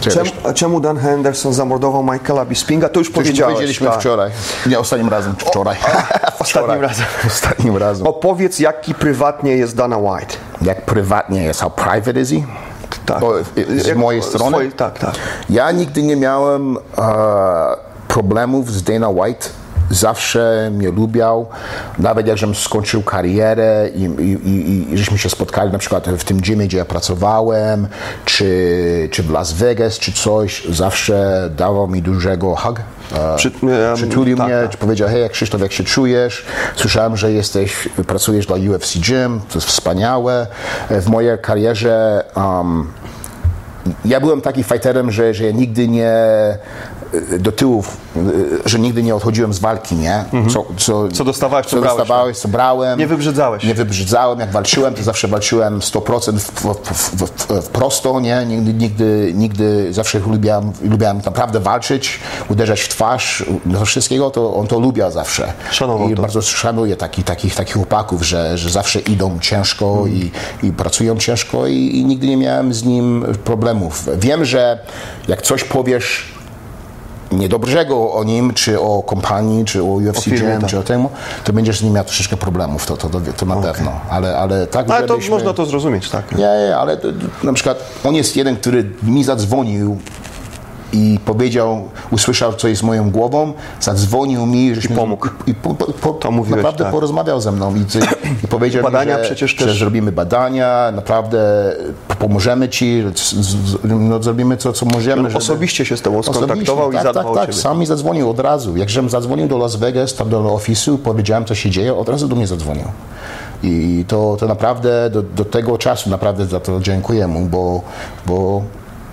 Czemu, a czemu Dan Henderson zamordował Michaela Bispinga? To już to już powiedziałeś. powiedzieliśmy tak. wczoraj. Nie, ostatnim razem, wczoraj. ostatnim razem. Ostatnim razem. Opowiedz, jaki prywatnie jest Dana White. Jak prywatnie jest, how private is he? Tak. O, z Jak- mojej strony? swojej- tak, tak. Ja nigdy nie miałem e, problemów z Dana White. Zawsze mnie lubiał. Nawet jak żem skończył karierę i, i, i, i żeśmy się spotkali na przykład w tym gymie, gdzie ja pracowałem, czy, czy w Las Vegas, czy coś, zawsze dawał mi dużego hug. E, Przy- em, Przytulił tak, mnie, tak. powiedział, hej Krzysztof, jak się czujesz? Słyszałem, że jesteś, pracujesz dla UFC Gym, to jest wspaniałe. W mojej karierze um, ja byłem takim fighterem, że, że ja nigdy nie, do tyłu, y, że nigdy nie odchodziłem z walki, nie? Co, co, Co dostawałeś, to co brałeś, dostawałeś, co brałem. Nie wybrzydzałeś. Nie wybrzydzałem, jak walczyłem, to zawsze walczyłem 100% w, w, w, w, prosto, nie? Nigdy, nigdy, nigdy zawsze lubiłem, lubiłem naprawdę walczyć, uderzać w twarz, do wszystkiego, to on to lubiał zawsze. Szanował I to. bardzo szanuję taki, takich, takich chłopaków, że, że zawsze idą ciężko i, i pracują ciężko i, i nigdy nie miałem z nim problemów. Wiem, że jak coś powiesz niedobrego o nim, czy o kompanii, czy o UFC firmie, Jam, tak. czy o temu, to będziesz z nim miał troszeczkę problemów, to, to, to, to na pewno. Ale, ale tak, ale to żebyśmy- można to zrozumieć, tak. nie, nie, ale to, to, na przykład on jest jeden, który mi zadzwonił i powiedział, usłyszał, co jest moją głową, zadzwonił mi, żeśmy, pomógł. I, po, po, po, To mówiłeś, naprawdę tak. porozmawiał ze mną i, i powiedział Badania mi, że, przecież że też- zrobimy badania, naprawdę pomożemy ci, no, zrobimy co, co możemy. żeby- Osobiście się z tobą skontaktował Osobiście, i tak, zadbał tak, tak, sam mi zadzwonił od razu. Jak żem zadzwonił do Las Vegas, tam do ofisu, powiedziałem, co się dzieje, od razu do mnie zadzwonił. I to, to naprawdę do, do tego czasu naprawdę za to dziękuję mu, bo, bo,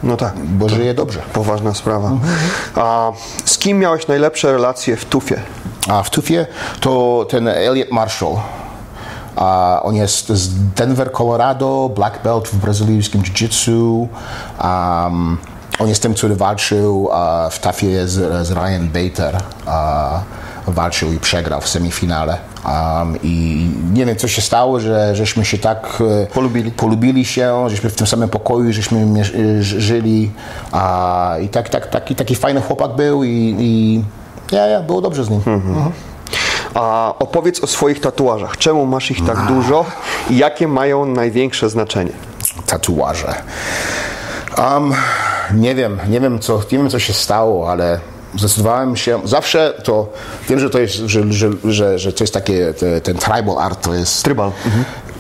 No tak. bo żyje dobrze. Poważna sprawa. Mhm. A z kim miałeś najlepsze relacje w Tufie? A w Tufie to ten Elliot Marshall. A on jest z Denver, Colorado, black belt w brazylijskim jiu-jitsu. Um, on jest tym, który walczył a w Tafie z, z Ryan Bader. A walczył i przegrał w semifinale. Um, I nie wiem, co się stało, że żeśmy się tak e, Polubili. polubili się, żeśmy w tym samym pokoju, żeśmy ż- żyli. A, I tak, tak, taki, taki fajny chłopak był i, i ja, ja, było dobrze z nim. Mhm. A opowiedz o swoich tatuażach. Czemu masz ich tak dużo i jakie mają największe znaczenie? tatuaże. Um, nie wiem, nie wiem, co, nie wiem, co się stało, ale zdecydowałem się, zawsze to, wiem, że to jest, że, że, że, że to jest takie, te, ten tribal art, to jest... Trybal.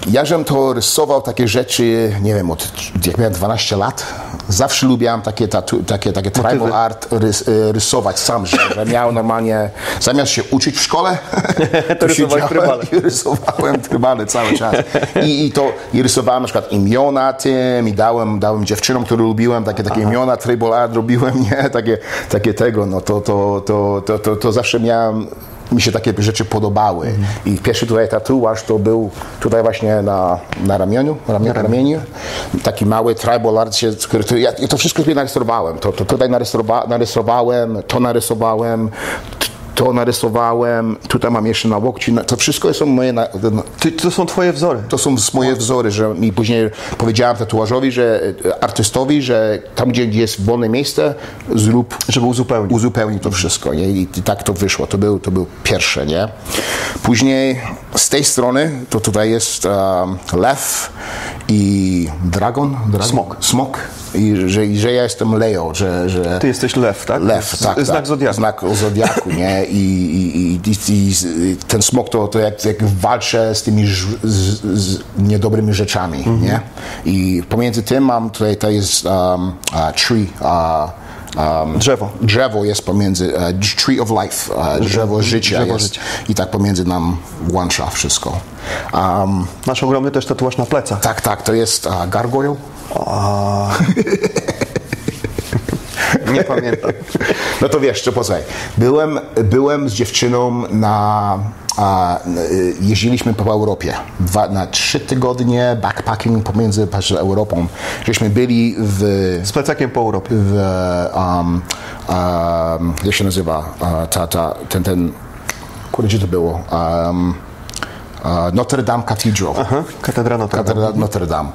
Ja żem to rysował takie rzeczy, nie wiem, od jak miałem 12 lat. Zawsze lubiłem takie, tatu, takie, takie tribal art rys, y, rysować sam, że, że miałem normalnie, zamiast się uczyć w szkole, to, siedziałem trybale. i rysowałem trybale cały czas. I, I to i rysowałem na przykład imiona tym i dałem, dałem dziewczynom, które lubiłem, takie, takie imiona, tribal art robiłem, nie? Takie, takie tego, no to, to, to, to, to, to zawsze miałem mi się takie rzeczy podobały. I pierwszy tutaj tatuaż to był tutaj właśnie na, na ramieniu, ramie, ramieniu. Taki mały tribal art, który, to, ja to wszystko sobie narysowałem. To, to tutaj narysowa, narysowałem, to narysowałem, to narysowałem, tutaj mam jeszcze na łokci. To wszystko są moje... Na, na, Ty, to są twoje wzory. to są moje wzory, że mi później powiedziałem tatuażowi, że e, artystowi, że tam, gdzie jest wolne miejsce, zrób, Żeby uzupełnić. uzupełnić to wszystko. Nie? I, I tak to wyszło. To był, to był pierwsze, nie? Później z tej strony, to tutaj jest um, lew i dragon. dragon? Smok. Smok. I że, i że ja jestem Leo, że... że Ty jesteś lew, tak? Lew, tak, Znak tak. zodiaku. Znak zodiaku, nie? I, i, i, i, ten smok to, to jak, jak walczę z tymi ż, z, z niedobrymi rzeczami, Mhm. nie? I pomiędzy tym mam tutaj, to jest um, uh, tree, uh, um, Drzewo. Drzewo jest pomiędzy, uh, tree of life, uh, drzewo życia Drzewo jest. życia. I tak pomiędzy nam łącza wszystko. Um, Masz ogromny też tatuaż na plecach. tak, tak, to jest uh, gargoyle. A... Nie pamiętam. No to wiesz, co posłuchaj. Byłem, byłem z dziewczyną na. A, y, jeździliśmy po Europie. Dwa, na trzy tygodnie backpacking pomiędzy Europą. Żeśmy byli w. Z plecakiem po Europie. w um, um, jak się nazywa? Ta, ta, ten, ten. Kurde, gdzie to było? Um, Notre Dame Cathedral. Aha, katedra Notre Dame. Katedra Notre Dame.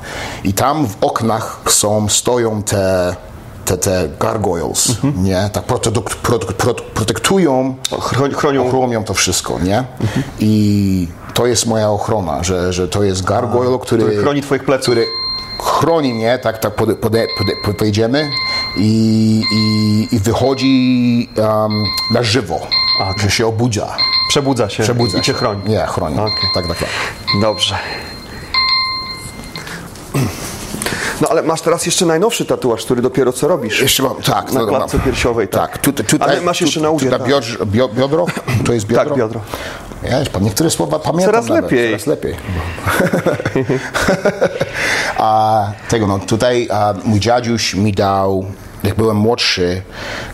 I tam w oknach są, stoją te, te, te gargoyles, nie? Tak protek, protek, protek, protektują, chronią- chronią to wszystko, nie? I to jest moja ochrona, że, że to jest gargoyle, który, który chroni twoich pleców. Który chroni mnie, tak, tak pode, pode, pode, pode, pojedziemy i, i, i wychodzi um, na żywo, że się obudza. Przebudza się Przebudza i cię się. chroni. Nie, chroni. Okej. Tak, tak, tak. Dobrze. No ale masz teraz jeszcze najnowszy tatuaż, który dopiero co robisz. Jeszcze mam, tak. Na no, klatce mam. piersiowej, tak. Tak, tutaj, tutaj, Ale masz jeszcze tu- na udie, tu- tak. biodrze- bio, biodro? To jest biodro? Tak, biodro. Ja już pan niektóre słowa pamiętam Coraz nawet, lepiej. Coraz lepiej. a tego, no tutaj a, mój dziadziuś mi dał jak byłem młodszy,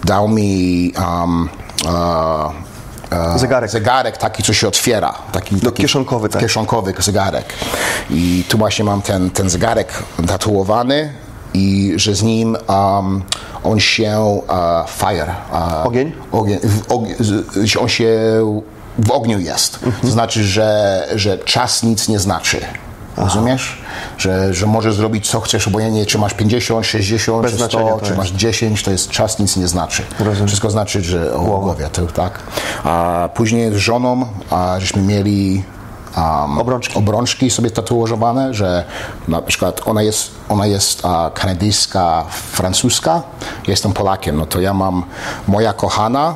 dał mi um, e, e, Zegarek. zegarek taki, co się otwiera. Taki, taki kieszonkowy, tak. Kieszonkowy zegarek. I tu właśnie mam ten, ten zegarek tatuowany i że z nim um, on się uh, fire. Uh, Ogień? ogień w, og, on się w ogniu jest. To znaczy, że, że czas nic nie znaczy. Rozumiesz? Że, że możesz zrobić co chcesz, obojętnie czy masz 50, 60, Bez czy znaczenia 100, to czy masz 10, to jest czas nic nie znaczy. Wszystko znaczy, że o głowie, to, tak. A później z żoną a, żeśmy mieli um, Obrączki. obrączki sobie tatuowane, że na przykład ona jest, ona jest a, kanadyjska, francuska, jestem Polakiem, no to ja mam moja kochana,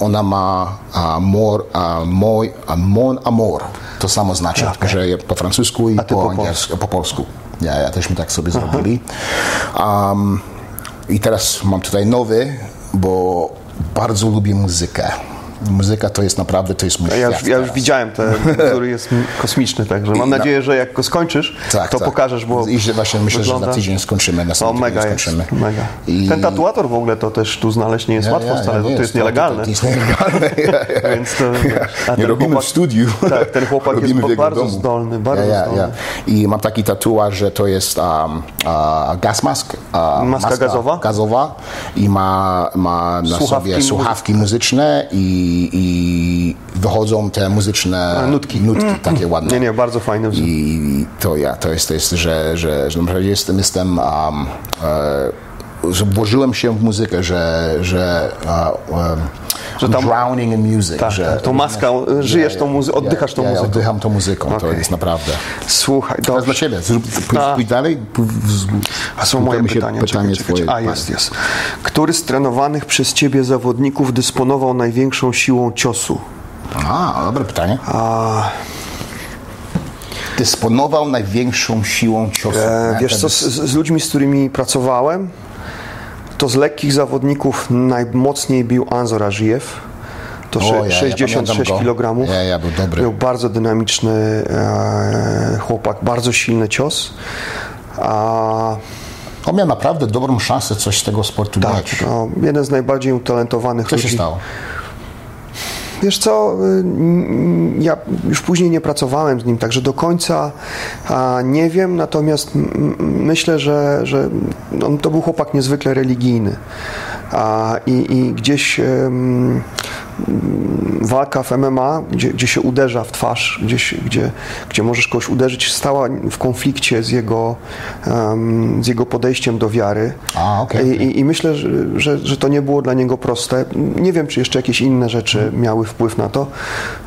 ona ma mor, moj, mon amor. To samo znaczy, że je po francusku i po, po angielsku, po polsku. Ja, ja też mi tak sobie zrobili. Um, I teraz mam tutaj nowy, bo bardzo lubię muzykę. Muzyka to jest naprawdę, to jest mój Ja świat już, ja już widziałem ten, który jest kosmiczny, także mam na- nadzieję, że jak go skończysz, Tak, to tak. pokażesz, bo I że właśnie myślę, że wygląda- za tydzień skończymy, O, następny mega tydzień jest, skończymy. mega. I- Ten tatuator w ogóle to też tu znaleźć nie jest Ja, łatwo ja, wcale, bo to jest nielegalne. To jest nielegalne. Więc to, a Nie robimy chłopak- w studiu. Tak, ten chłopak jest Robimy jego bardzo domu. zdolny, bardzo zdolny. I mam taki tatuaż, że to jest um, uh, gas mask. Uh, Maska gazowa? gazowa i ma, ma na Słuchawki sobie słuchawki muzyczne i, i wychodzą te muzyczne nutki. nutki takie ładne. Nie, nie, bardzo wzór. I to ja, to jest, to jest że, że, że naprawdę jestem, jestem um, e, włożyłem się w muzykę, że, że, um, Że tam- drowning in music. Tak, że, tak, tą maską, żyjesz tą muzy- oddychasz tą ja, ja, muzyką. oddycham tą muzyką, to Okej. jest naprawdę. Słuchaj, Teraz dla. Ciebie, pójdź, dalej. A są moje pytania. pytanie czekaj, czekaj. A, jest, jest. Który z trenowanych przez Ciebie zawodników dysponował największą siłą ciosu? A, dobre pytanie. A, Dysponował największą siłą ciosu. e, wiesz co, z, z ludźmi, z którymi pracowałem, to z lekkich zawodników najmocniej bił Anzor Ażijew. To O, ja- ja 66 pamiętam go. kg. Ja- ja był dobry. Był bardzo dynamiczny e, chłopak, bardzo silny cios. A On miał naprawdę dobrą szansę coś z tego sportu tak, dać. no, jeden z najbardziej utalentowanych Co ludzi. się stało? Wiesz co, y, ja już później nie pracowałem z nim, także do końca nie wiem, natomiast myślę, że, że on to był chłopak niezwykle religijny. I, I gdzieś walka w MMA, gdzie, gdzie się uderza w twarz, gdzieś, gdzie, gdzie możesz kogoś uderzyć, stała w konflikcie z jego, em, z jego podejściem do wiary. A, okej, I, okej. i, I myślę, że, że, że to nie było dla niego proste. Nie wiem, czy jeszcze jakieś inne rzeczy miały wpływ na to.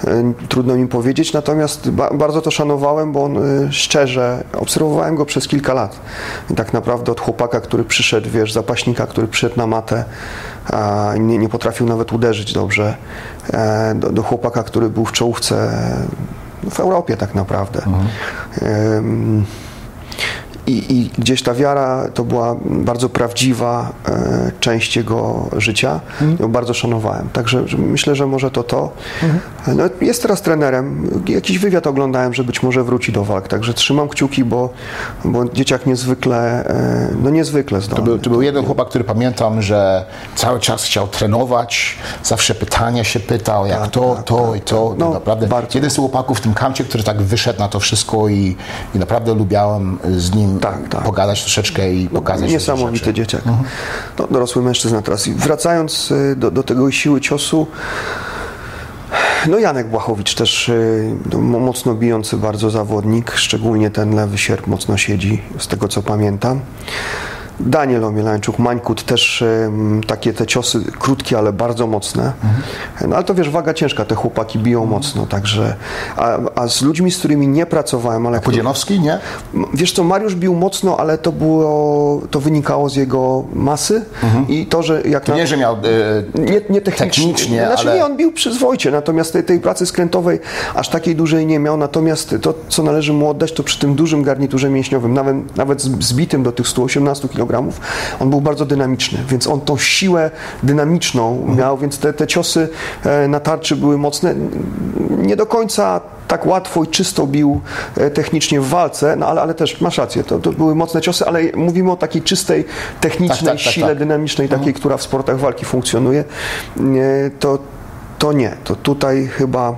E, Trudno mi powiedzieć, natomiast ba, bardzo to szanowałem, bo on e, szczerze, obserwowałem go przez kilka lat. I tak naprawdę od chłopaka, który przyszedł, wiesz, zapaśnika, który przyszedł na matę, nie, nie potrafił nawet uderzyć dobrze, e, do, do chłopaka, który był w czołówce w Europie tak naprawdę. Em, i, I gdzieś ta wiara to była bardzo prawdziwa e, część jego życia. Ją bardzo szanowałem. Także że myślę, że może to to. No, jest teraz trenerem. Jakiś wywiad oglądałem, że być może wróci do walk. Także trzymam kciuki, bo, bo dzieciak niezwykle, e, no niezwykle zdolny. To był, to był jeden chłopak, który pamiętam, że cały czas chciał trenować, zawsze pytania się pytał, jak to, to i to. No, naprawdę bardzo. jeden z chłopaków w tym kamcie, który tak wyszedł na to wszystko i, i naprawdę lubiałem z nim Tak, tak. pogadać troszeczkę i pokazać Niesamowity dzieciak. No, dorosły mężczyzna teraz. I wracając y, do, do tego siły ciosu, no Janek Błachowicz też y, no, mo- mocno bijący bardzo zawodnik, szczególnie ten lewy sierp mocno siedzi, z tego co pamiętam. Daniel Omielańczuk, Mańkut też takie te ciosy krótkie, ale bardzo mocne. No ale to wiesz, waga ciężka, te chłopaki biją mocno, także a, a z ludźmi, z którymi nie pracowałem, ale Pudzianowski, nie? Wiesz co, Mariusz bił mocno, ale to było, to wynikało z jego masy i to, że jak To na, nie, że miał... e, nie, nie technicznie, Technicznie, znaczy ale- nie, on bił przyzwoicie, natomiast tej, tej pracy skrętowej aż takiej dużej nie miał, natomiast to, co należy mu oddać, to przy tym dużym garniturze mięśniowym, nawet, nawet zbitym do tych 118 kg, on był bardzo dynamiczny, więc on tą siłę dynamiczną miał, więc te, te ciosy e, na tarczy były mocne. Nie do końca tak łatwo i czysto bił e, technicznie w walce, no ale, ale też masz rację, to, to były mocne ciosy, ale mówimy o takiej czystej, technicznej Tak, tak, tak, sile tak. dynamicznej, takiej, która w sportach walki funkcjonuje, nie, to, to nie. To tutaj chyba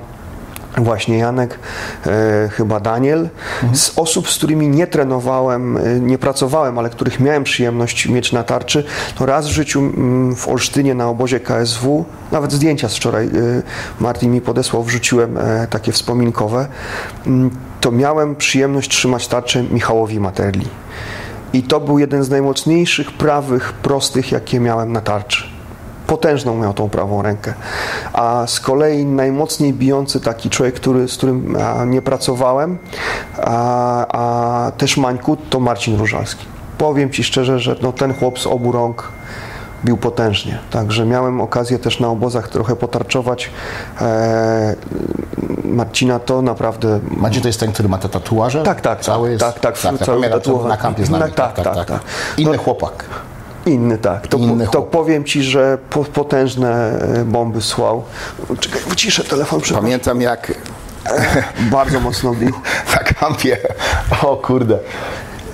właśnie Janek, e, chyba Daniel. Z osób, z którymi nie trenowałem, e, nie pracowałem, ale których miałem przyjemność mieć na tarczy, to raz w życiu w Olsztynie na obozie KSW, nawet zdjęcia z wczoraj e, Martin mi podesłał, wrzuciłem e, takie wspominkowe, mm, to miałem przyjemność trzymać tarczę Michałowi Materli. I to był jeden z najmocniejszych prawych, prostych, jakie miałem na tarczy. Potężną miał tą prawą rękę. A z kolei najmocniej bijący taki człowiek, który, z którym nie pracowałem, a, a też Mańku, to Marcin Różalski. Powiem Ci szczerze, że no, ten chłop z obu rąk bił potężnie. Także miałem okazję też na obozach trochę potarczować. E, Marcina to naprawdę Macie to jest ten, który ma te tatuaże? Tak, tak, Cały tak, jest, tak, tak, tak, tatuowany. na kampie z nami. Tak, tak, tak, tak. Inny No- chłopak. Inny, tak. To, Inny to powiem ci, że po, potężne e, bomby słał. Czekaj, wyciszę telefon. Pamiętam jak Bardzo mocno bił. na kampie, o kurde,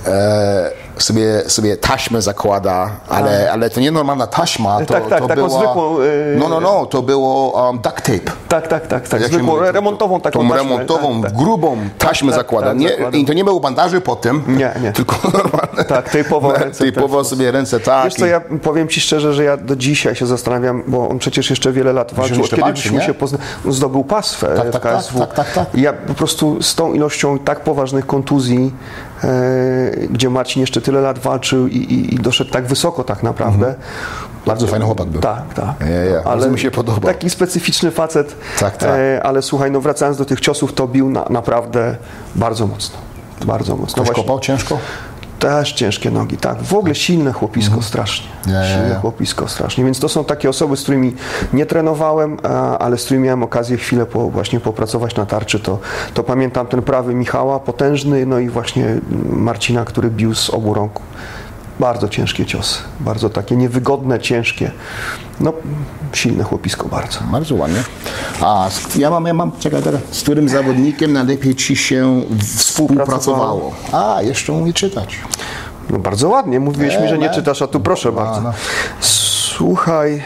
e, sobie, sobie taśmę zakłada, ale, ale to nie normalna taśma, to, Tak, tak, to taką była... zwykłą, e, No, no, no, to było um, duct tape. Tak, tak, tak, tak. Jak się Zwykłą, mówi, to- remontową taką Tą taśmę, remontową, tak, tak. grubą taśmę tak, zakłada. tak, nie. I to nie było bandaży po tym, Nie, nie. tylko normalne. Tak, tejpowo ręce Tejpowo też. sobie ręce tak. Wiesz co, ja powiem Ci szczerze, że ja do dzisiaj się zastanawiam, bo on przecież jeszcze wiele lat walczył, od kiedy byśmy się poznali, zdobył pas w, Tak, w tak, KSW. tak, tak, tak. Ja po prostu z tą ilością tak poważnych kontuzji, gdzie Marcin jeszcze tyle lat walczył i, i, i doszedł tak wysoko tak naprawdę. Bardzo fajny chłopak był. Tak, tak. Ja, ja, bardzo mi się podobał. Taki specyficzny facet. Tak, tak. E, ale słuchaj, no wracając do tych ciosów, to bił na, naprawdę bardzo mocno. Bardzo mocno. Ktoś Właśnie- kopał ciężko? Też ciężkie nogi, tak. W ogóle silne chłopisko strasznie. Ja, ja, silne chłopisko strasznie. Więc to są takie osoby, z którymi nie trenowałem, ale z którymi miałem okazję chwilę po, właśnie popracować na tarczy. To, to pamiętam ten prawy Michała, potężny, no i właśnie Marcina, który bił z obu rąk. Bardzo ciężkie ciosy. Bardzo takie niewygodne, ciężkie. No, silne chłopisko bardzo. Bardzo ładnie. A ja mam, ja mam, czekaj teraz, z którym zawodnikiem najlepiej ci się współpracowało? A, jeszcze umie czytać. No bardzo ładnie. Mówiłeś mi, że nie nie. czytasz, a tu proszę bardzo. no. Słuchaj.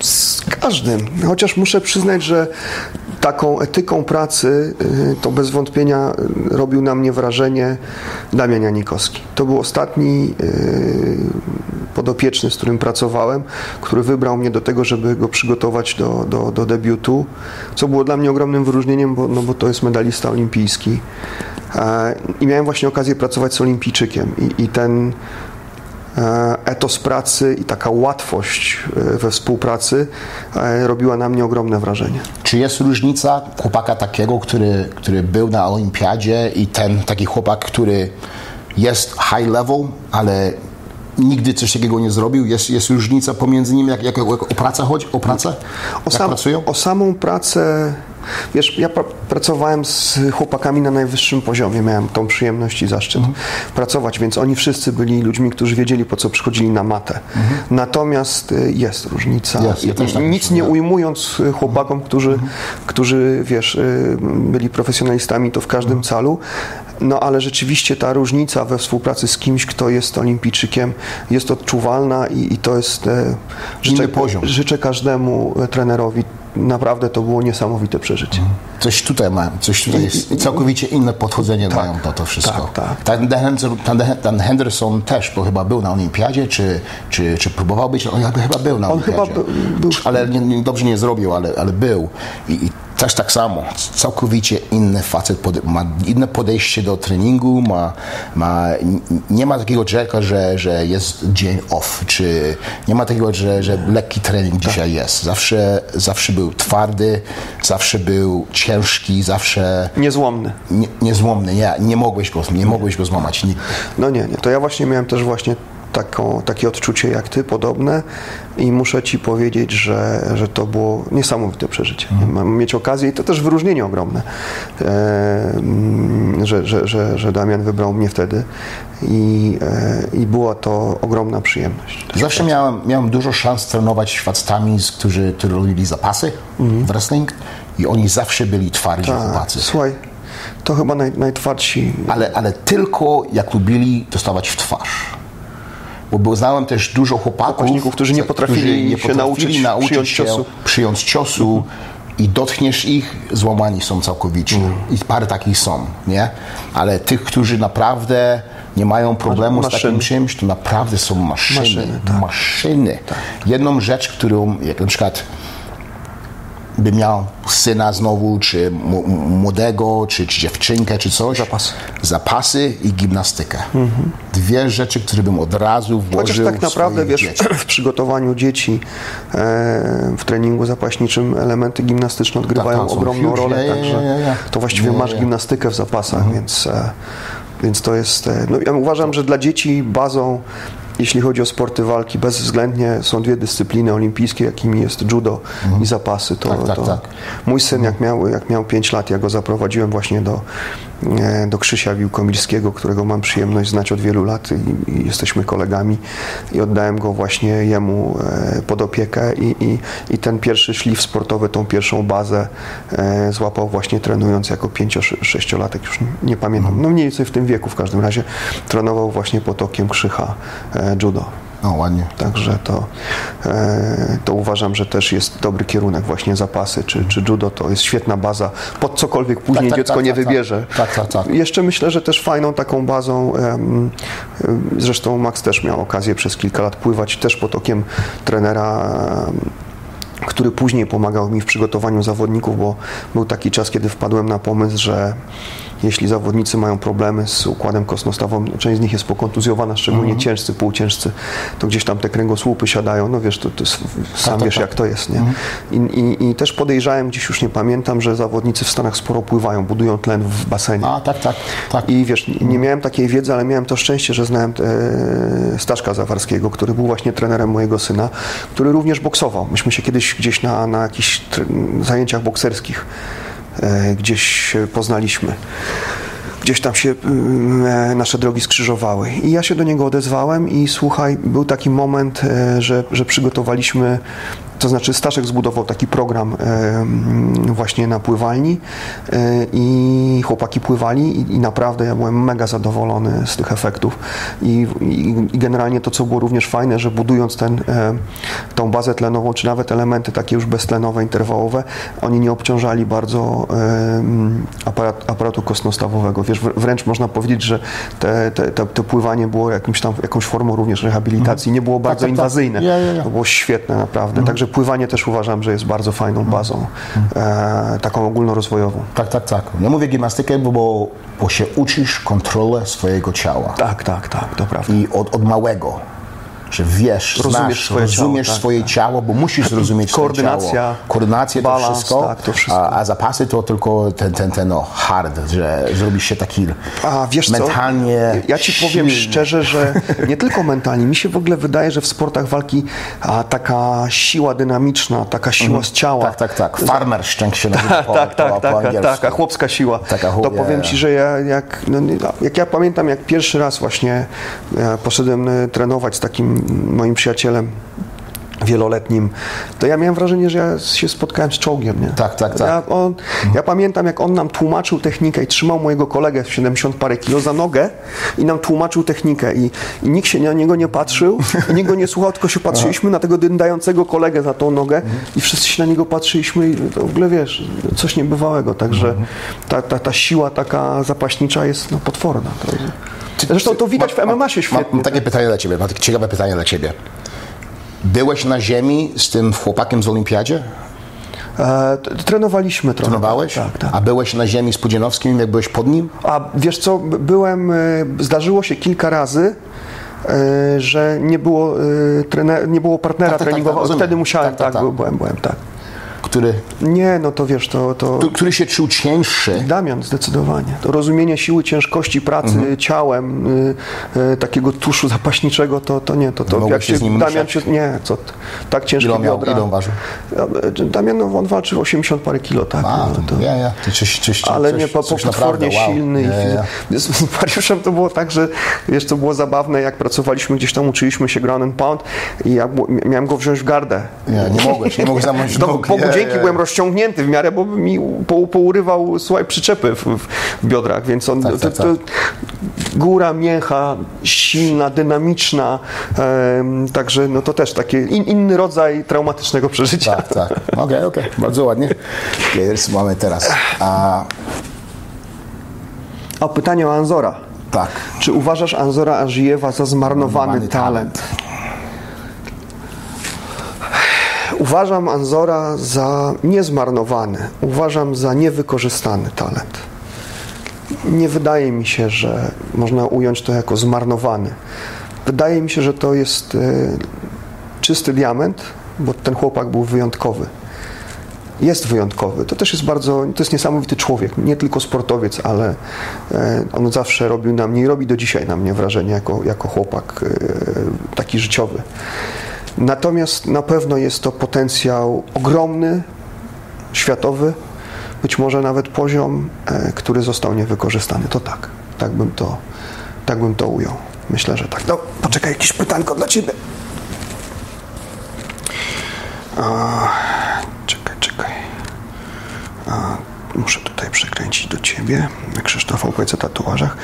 Z każdym. Chociaż muszę przyznać, że taką etyką pracy y, to bez wątpienia y, robił na mnie wrażenie Damian Janikowski. To był ostatni y, podopieczny, z którym pracowałem, który wybrał mnie do tego, żeby go przygotować do, do, do debiutu, co było dla mnie ogromnym wyróżnieniem, bo, no bo to jest medalista olimpijski. E, I miałem właśnie okazję pracować z olimpijczykiem i, i ten etos pracy i taka łatwość e, we współpracy e, robiła na mnie ogromne wrażenie. Czy jest różnica chłopaka takiego, który, który był na olimpiadzie i ten taki chłopak, który jest high level, ale nigdy coś takiego nie zrobił? Jest, jest różnica pomiędzy nimi, jak, jak, jak o pracę chodzi? O pracę? O, sam, o samą pracę, wiesz, ja pra, pracowałem z chłopakami na najwyższym poziomie, miałem tą przyjemność i zaszczyt Mhm. pracować, więc oni wszyscy byli ludźmi, którzy wiedzieli, po co przychodzili na matę. Natomiast y, jest różnica. Mhm. Jest, ja tak Nic myślę, nie ujmując y, chłopakom, którzy, Mhm. którzy wiesz, y, byli profesjonalistami, to w każdym Mhm. calu. No ale rzeczywiście ta różnica we współpracy z kimś, kto jest olimpijczykiem, jest odczuwalna i, i to jest. e, Inny poziom. życzę każdemu e, trenerowi. Naprawdę to było niesamowite przeżycie. Coś tutaj mają, coś tutaj jest. Całkowicie inne podchodzenie mają na to wszystko. tak, tak. Ten, Henderson, ten, ten Henderson też, bo chyba był na olimpiadzie, czy, czy, czy próbował być, on chyba był na On olimpiadzie. chyba był- był- Ale nie, nie, dobrze nie zrobił, ale, ale był. I, I też tak samo, całkowicie inny facet, pode, ma inne podejście do treningu, ma, ma, nie ma takiego czeka, że, że jest dzień off, czy nie ma takiego, że, że lekki trening dzisiaj jest. Zawsze, zawsze był twardy, zawsze był ciężki, zawsze Niezłomny. nie, niezłomny. Nie, nie, mogłeś go, nie mogłeś go złamać nigdy. No nie, nie. To ja właśnie miałem też właśnie taką, takie odczucie jak ty, podobne i muszę ci powiedzieć, że, że to było niesamowite przeżycie. Mhm. Mam mieć okazję i to też wyróżnienie ogromne, że, że, że, że Damian wybrał mnie wtedy i, e, i była to ogromna przyjemność. Zawsze miałem, miałem dużo szans trenować facetami, z- którzy, którzy robili zapasy w wrestling i oni zawsze byli twardzi chłopacy. Słuchaj, to chyba naj, najtwardsi Ale, ale tylko jak lubili dostawać w twarz. Bo znałem też dużo chłopaków, Zapaśników, którzy nie potrafili się nauczyć przyjąć się ciosu. przyjąć ciosu i dotkniesz ich, złamani są całkowicie. Mm. I parę takich są, nie? Ale tych, którzy naprawdę nie mają problemu z takim Maszyny. czymś, to naprawdę są maszyny. Maszyny, tak. maszyny. Jedną rzecz, którą, jak na przykład by miał syna znowu, czy młodego, czy, czy dziewczynkę, czy coś. Zapasy. Zapasy i gimnastykę. Dwie rzeczy, które bym od razu Mhm. Chociaż włożył tak naprawdę, wiesz, dzieci. w przygotowaniu dzieci e, w treningu zapaśniczym elementy gimnastyczne odgrywają tak, są ogromną huge. rolę, Ja, ja, także ja, ja. to właściwie masz. Mhm. gimnastykę w zapasach, więc, e, więc to jest... E, no, ja uważam, że dla dzieci bazą jeśli chodzi o sporty walki, bezwzględnie są dwie dyscypliny olimpijskie, jakimi jest judo i zapasy. To, Tak, tak, to tak. Mój syn, jak miał, jak miał 5 lat, ja go zaprowadziłem właśnie do, do Krzysia Wiłkomilskiego, którego mam przyjemność znać od wielu lat i, i jesteśmy kolegami i oddałem go właśnie jemu e, pod opiekę i, i, i ten pierwszy szlif sportowy, tą pierwszą bazę e, złapał właśnie trenując jako 5-6-latek, już nie, pamiętam, no mniej więcej w tym wieku w każdym razie, trenował właśnie pod okiem Krzycha e, judo. No ładnie. Także to, e, to uważam, że też jest dobry kierunek, właśnie zapasy czy, czy judo to jest świetna baza, pod cokolwiek później tak, dziecko tak, nie tak, tak. wybierze. Tak, tak, tak. Jeszcze myślę, że też fajną taką bazą, zresztą Max też miał okazję przez kilka lat pływać też pod okiem trenera który później pomagał mi w przygotowaniu zawodników, bo był taki czas, kiedy wpadłem na pomysł, że jeśli zawodnicy mają problemy z układem kosmostawowym, część z nich jest pokontuzjowana, szczególnie Mhm. ciężcy, półciężcy, to gdzieś tam te kręgosłupy siadają, no wiesz, to, to sam tak, wiesz tak. jak to jest, nie? I, i, I też podejrzałem, dziś już nie pamiętam, że zawodnicy w Stanach sporo pływają, budują tlen w basenie. A, tak, tak, tak. I wiesz, nie- nie miałem takiej wiedzy, ale miałem to szczęście, że znałem e, Staszka Zawarskiego, który był właśnie trenerem mojego syna, który również boksował. Myśmy się kiedyś gdzieś na, na jakichś zajęciach bokserskich gdzieś się poznaliśmy. Gdzieś tam się mm, e, nasze drogi skrzyżowały. I ja się do niego odezwałem i słuchaj, był taki moment, e, że, że przygotowaliśmy to znaczy Staszek zbudował taki program właśnie na pływalni e, i chłopaki pływali i, naprawdę ja byłem mega zadowolony z tych efektów I, i, generalnie to, co było również fajne, że budując ten, e, tą bazę tlenową, czy nawet elementy takie już beztlenowe, interwałowe, oni nie obciążali bardzo aparat, aparatu kosmostawowego. Wiesz, wr- wręcz można powiedzieć, że te, te, te, to pływanie było jakimś tam, jakąś formą również rehabilitacji, nie było bardzo tak, tak. inwazyjne. Ja, ja, ja. To było świetne naprawdę. Także pływanie też uważam, że jest bardzo fajną bazą, e, taką ogólnorozwojową. Tak, tak, tak. Nie mówię gimnastykę, bo, bo, bo się uczysz kontrolę swojego ciała. Tak, tak, tak, to prawda. I od, od małego. Że wiesz, Rozumiesz znasz, swoje rozumiesz ciało, tak, swoje ciało, bo musisz zrozumieć swoje Koordynacja, ciało. Koordynacja, to balans, wszystko, tak, to wszystko. A, a zapasy to tylko ten, ten, ten no, hard, że zrobisz się taki A wiesz mentalnie co? Ja ci powiem szczerze, że nie tylko mentalnie. Mi się w ogóle wydaje, że w sportach walki a, taka siła dynamiczna, taka siła z ciała. Tak, tak, tak. Farmer szczęk się nazywa po, tak, tak, po, po tak, angielsku. taka chłopska siła. Taka to powiem Ci, że ja jak, no, nie- jak ja pamiętam, jak pierwszy raz właśnie e, poszedłem e, trenować z takim moim przyjacielem wieloletnim, to ja miałem wrażenie, że ja się spotkałem z czołgiem, nie? Tak, tak, tak. Ja, on, ja pamiętam, jak on nam tłumaczył technikę i trzymał mojego kolegę w 70 parę kilo za nogę i nam tłumaczył technikę i, i nikt się na niego nie patrzył i nikt go nie słuchał, tylko się patrzyliśmy na tego dyndającego kolegę za tą nogę i wszyscy się na niego patrzyliśmy i to w ogóle wiesz, coś niebywałego, także ta, ta, ta siła taka zapaśnicza jest no, potworna. To, zresztą to widać w MMA się Mam, świetnie. mam takie pytanie dla Ciebie, mam takie ciekawe pytanie dla Ciebie. Byłeś na ziemi z tym chłopakiem z Olimpiadzie? E, trenowaliśmy trochę. Trenowałeś? Tak, tak. A byłeś na ziemi z Pudzianowskim, jak byłeś pod nim? A wiesz co, byłem, e, zdarzyło się kilka razy, e, że nie było, e, nie było partnera Tak, tak, tak, treningowego, tak, rozumiem. wtedy musiałem, Tak, tak, tak, tak. był- byłem, byłem, tak. Który, Nie, no to wiesz, to... to... który się czuł cięższy? Damian, zdecydowanie. To rozumienie siły ciężkości pracy Mhm. ciałem, y, y, takiego tuszu zapaśniczego, to, to nie. To, to Mogłeś się z nim Damian się, Nie, co ty. Tak ciężkie Ile miał, biodra. ile on ważył? Damian, no, on walczył 80 parę kilo, tak. A, no, to... ja, ja. Coś, Ale coś, nie, po, coś potwornie wow. silny. Ja, ja. I, z, Mariuszem to było tak, że wiesz, to było zabawne, jak pracowaliśmy gdzieś tam, uczyliśmy się ground and pound i ja miałem go wziąć w gardę. Nie, nie mogłeś, nie mogłeś zamknąć nóg. Bogu Nie. byłem rozciągnięty w miarę, bo mi po, pourywał, słuchaj, przyczepy w, w, biodrach, więc on, Tak, to, tak, to, góra mięcha, silna, dynamiczna, em, także no to też taki in, inny rodzaj traumatycznego przeżycia. Tak, tak. Okej, okej, bardzo ładnie. Jest, mamy teraz. A, A pytanie o Anzora. tak. Czy uważasz Anzora Ażijewa za zmarnowany Zmarnowany talent? Uważam Anzora za niezmarnowany. Uważam za niewykorzystany talent. Nie wydaje mi się, że można ująć to jako zmarnowany. Wydaje mi się, że to jest e, czysty diament, bo ten chłopak był wyjątkowy. Jest wyjątkowy. To też jest bardzo, to jest niesamowity człowiek, nie tylko sportowiec, ale e, on zawsze robił na mnie i robi do dzisiaj na mnie wrażenie jako, jako chłopak e, taki życiowy. Natomiast na pewno jest to potencjał ogromny, światowy, być może nawet poziom, e, który został niewykorzystany. To tak, tak bym to, tak bym to ujął. Myślę, że tak. No, poczekaj, jakieś pytanko dla Ciebie. A. A, muszę tutaj przekręcić do Ciebie. Krzysztof opowiedz o tatuażach.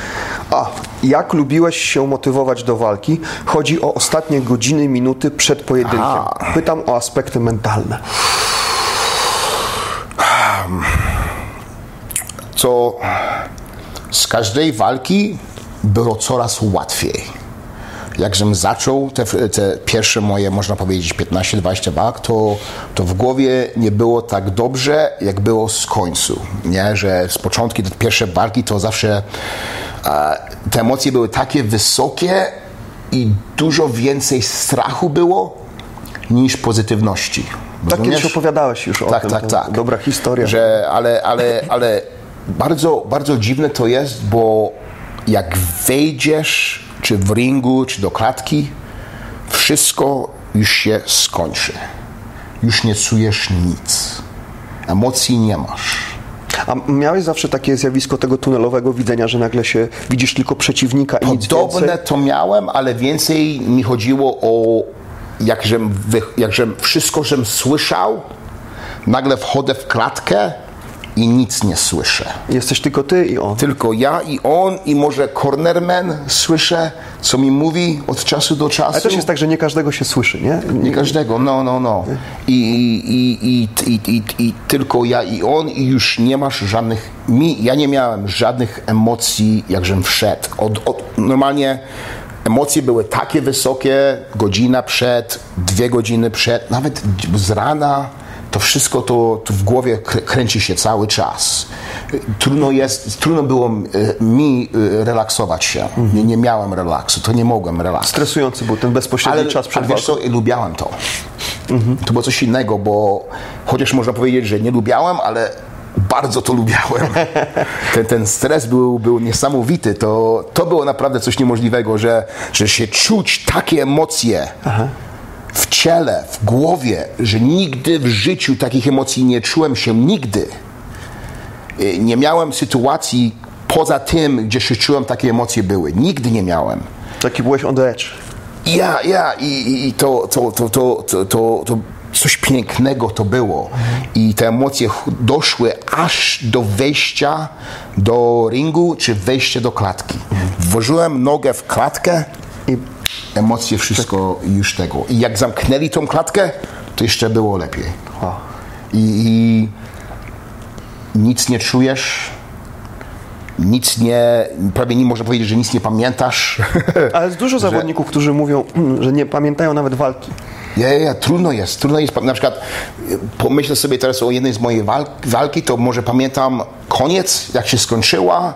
A, jak lubiłeś się motywować do walki? Chodzi o ostatnie godziny, minuty przed pojedynkiem. Pytam o aspekty mentalne. Co z każdej walki było coraz łatwiej. Jakżem zaczął te, te pierwsze moje, można powiedzieć, 15-20 walk, to, to w głowie nie było tak dobrze, jak było z końcu. Nie? Że z początku te pierwsze walki to zawsze e, te emocje były takie wysokie i dużo więcej strachu było niż pozytywności. Tak kiedyś opowiadałeś już o tak, tym. Tak, tak, Dobra historia. Że, ale, ale, ale bardzo, bardzo dziwne to jest, bo jak wejdziesz czy w ringu, czy do klatki, wszystko już się skończy. Już nie czujesz nic. Emocji nie masz. A miałeś zawsze takie zjawisko tego tunelowego widzenia, że nagle się widzisz tylko przeciwnika i nic Podobne więcej? to miałem, ale więcej mi chodziło o jakżem, jakżem wszystko, żem słyszał, nagle wchodzę w klatkę i nic nie słyszę. Jesteś tylko ty i on. Tylko ja i on i może cornerman słyszę, co mi mówi od czasu do czasu. Ale też jest tak, że nie każdego się słyszy, nie? Nie każdego, no, no, no. I, i, i, i, i, tylko ja i on i już nie masz żadnych, mi, ja nie miałem żadnych emocji, jakżem wszedł. Normalnie emocje były takie wysokie, godzina przed, dwie godziny przed, nawet z rana, to wszystko to, to w głowie krę- kręci się cały czas. Trudno jest, trudno było e, mi e, relaksować się. Nie, nie miałem relaksu, to nie mogłem relaksu. Stresujący był ten bezpośredni Ale, czas przed ale wiesz co, lubiałem to. To było coś innego, bo chociaż można powiedzieć, że nie lubiałem, ale bardzo to lubiałem. Ten, ten stres był, był niesamowity. To, to było naprawdę coś niemożliwego, że, że się czuć takie emocje w ciele, w głowie, że nigdy w życiu takich emocji nie czułem się nigdy. Y, Nie miałem sytuacji poza tym, gdzie się czułem, takie emocje były. Nigdy nie miałem. Taki byłeś on the edge. Ja, ja, i, i- to, to, to, to, to, to, to coś pięknego to było. I te emocje doszły aż do wejścia do ringu, czy wejścia do klatki. Włożyłem nogę w klatkę emocje, wszystko już tego. I jak zamknęli tą klatkę, to jeszcze było lepiej. I, i nic nie czujesz, nic nie, prawie nie można powiedzieć, że nic nie pamiętasz. Ale jest dużo zawodników, którzy mówią, że nie pamiętają nawet walki. Ja, ja, ja, trudno jest, trudno jest. Na przykład y, pomyślę sobie teraz o jednej z mojej walk, walki, to może pamiętam koniec, jak się skończyła,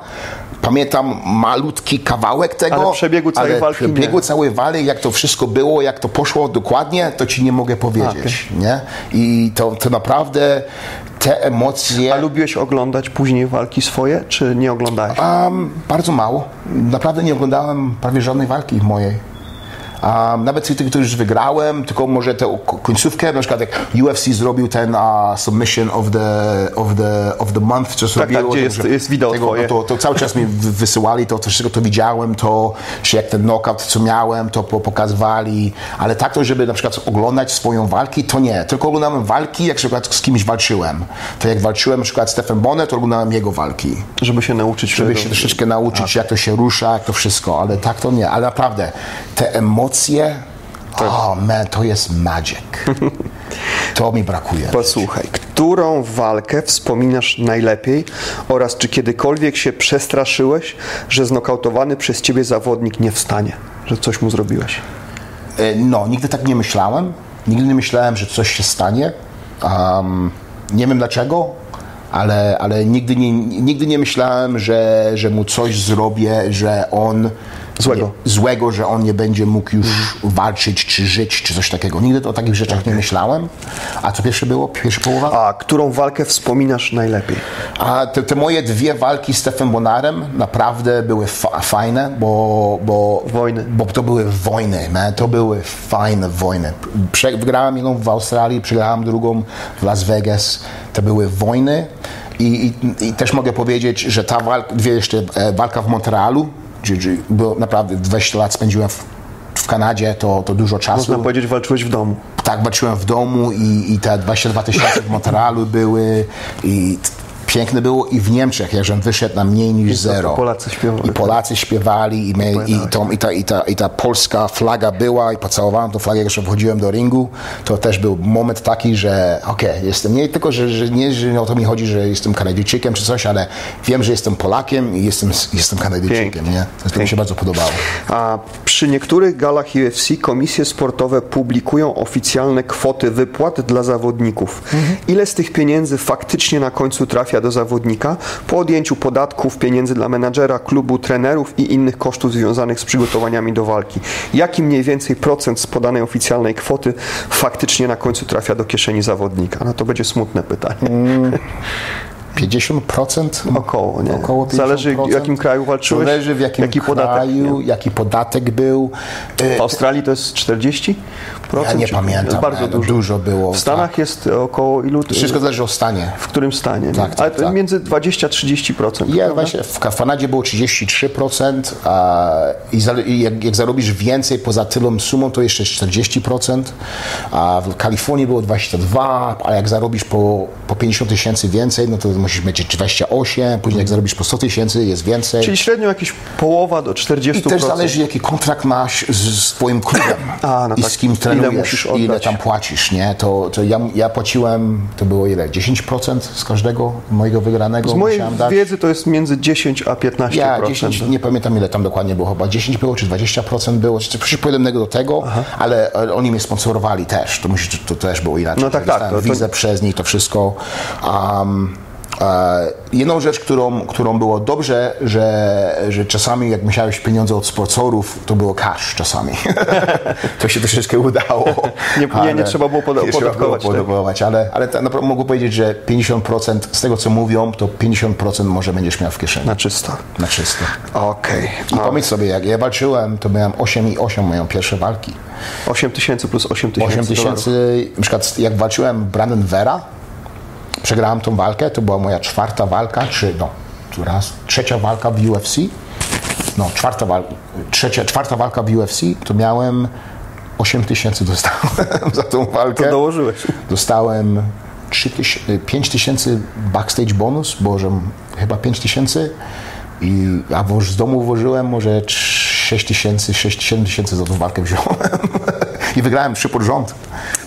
pamiętam malutki kawałek tego. Ale przebiegu całej ale walki przebiegu nie. całej walki, jak to wszystko było, jak to poszło dokładnie, to ci nie mogę powiedzieć. Nie? I to, to naprawdę te emocje... A lubiłeś oglądać później walki swoje, czy nie oglądałeś? Um, bardzo mało. Naprawdę nie oglądałem prawie żadnej walki mojej. Um, nawet tych, które już wygrałem, tylko może tę końcówkę, na przykład jak UFC zrobił ten uh, submission of the, of the, of the month, co zrobiło. tak, gdzie jest- jest wideo twoje. no to, to cały czas mi wy- wysyłali, to, wszystko to widziałem, to że jak ten knockout, co miałem, to po- pokazywali, ale tak to, żeby na przykład oglądać swoją walki, to nie. Tylko oglądałem walki, jak na przykład z kimś walczyłem. To jak walczyłem na przykład z Stephen Bonnet, to oglądałem jego walki Żeby się nauczyć żeby tego. się troszeczkę nauczyć, jak to się rusza, jak to wszystko, ale tak to nie. Ale naprawdę, te emocje, oh man, to jest magic. To mi brakuje. Posłuchaj, którą walkę wspominasz najlepiej oraz czy kiedykolwiek się przestraszyłeś, że znokautowany przez ciebie zawodnik nie wstanie, że coś mu zrobiłeś? E, No, nigdy tak nie myślałem. Nigdy nie myślałem, że coś się stanie. Um, nie wiem dlaczego, ale, ale nigdy, nie, nigdy nie myślałem, że, że mu coś zrobię, że on. Złego. Nie, złego, że on nie będzie mógł już walczyć, czy żyć, czy coś takiego. Nigdy o takich rzeczach nie myślałem. A co pierwsze było? Pierwsza połowa? A którą walkę wspominasz najlepiej? A te, te moje dwie walki z Stefem Bonarem naprawdę były fa- fajne, bo, bo, Wojny. bo to były wojny, man. to były fajne wojny. Prze- wygrałem jedną w Australii, przegrałem drugą w Las Vegas. To były wojny i, i, i też mogę powiedzieć, że ta walka, dwie jeszcze e, walka w Montrealu, było naprawdę 20 lat spędziłem w, w Kanadzie, to, to dużo czasu. Można powiedzieć, walczyłeś w domu. Tak, walczyłem w domu i, i te 22 tysiące w Montrealu były i piękne było i w Niemczech, jak żem wyszedł na mniej niż to zero. Polacy śpiewali. I Polacy śpiewali i, my, i, i, ta, i, ta, i ta polska flaga była i pocałowałem tą flagę, jak jeszcze wchodziłem do ringu. To też był moment taki, że okej, jestem nie tylko, że, że nie że o to mi chodzi, że jestem Kanadyjczykiem czy coś, ale wiem, że jestem Polakiem i jestem, jestem Kanadyjczykiem, Pięknie. nie? To mi się bardzo podobało. A przy niektórych galach UFC komisje sportowe publikują oficjalne kwoty wypłat dla zawodników. Ile z tych pieniędzy faktycznie na końcu trafia do zawodnika po odjęciu podatków, pieniędzy dla menadżera, klubu, trenerów i innych kosztów związanych z przygotowaniami do walki? Jaki mniej więcej procent z podanej oficjalnej kwoty faktycznie na końcu trafia do kieszeni zawodnika? No to będzie smutne pytanie. 50%? Około, nie? Około 50%. Zależy, w jakim kraju walczyłeś, Zależy w jakim jaki podatek, kraju, jaki podatek był. W Australii to jest 40%? Ja nie pamiętam, bardzo dużo. dużo było, W Stanach tak. jest około ilu? Wszystko zależy od stanie. W którym stanie? nie? Tak, tak, Ale tak. między 20-30%. Ja prawda? właśnie w w Kanadzie było 33%, a i za, i jak, jak zarobisz więcej poza tylą sumą, to jeszcze 40%, a w Kalifornii było 22%, a jak zarobisz po, po 50 tysięcy więcej, no to musisz mieć 28, później jak zarobisz po 100 tysięcy, jest więcej. Czyli średnio jakieś połowa do 40%. I też zależy, jaki kontrakt masz z, twoim klubem A, no i tak. z kim Ile trenujesz, musisz ile tam płacisz, nie? To, to ja, ja płaciłem, to było ile? 10% z każdego mojego wygranego Z mojej wiedzy to jest między 10 a 15%. Ja 10, nie pamiętam ile tam dokładnie było, chyba 10 było, czy 20% było, czy coś podobnego do tego, ale, ale oni mnie sponsorowali też, to, musi, to, to też było inaczej. No tak, tak, to- to- Wizę przez nich, to wszystko. Um, jedną rzecz, którą, którą było dobrze, że, że czasami jak musiałeś pieniądze od sponsorów, to było cash czasami. to się troszeczkę udało. Nie- nie- nie ale- trzeba było poda- nie trzeba było opodatkować tego. podatkować, ale, ale tak naprawdę mogę powiedzieć, że 50% z tego, co mówią, to 50% może będziesz miał w kieszeni. Na czysto. Na czysto. Okej. I pomyśl sobie, jak ja walczyłem, to miałem 8 i 8 moją pierwsze walki. 8 tysięcy plus 8 tysięcy 8 dolarów. tysięcy, na przykład jak walczyłem Brandon Vera, przegrałem tą walkę, to była moja czwarta walka, czy no, raz, trzecia walka w UFC. No, czwarta, wal, trzecia, czwarta walka w UFC, to miałem 8 tysięcy dostałem za tą walkę. To dołożyłeś. Dostałem 3 tyś- 5 tysięcy backstage bonus, bo że chyba 5 tysięcy. I, a z domu włożyłem może 6 tysięcy, 6-7 tysięcy za tą walkę wziąłem. I wygrałem trzy pod rząd.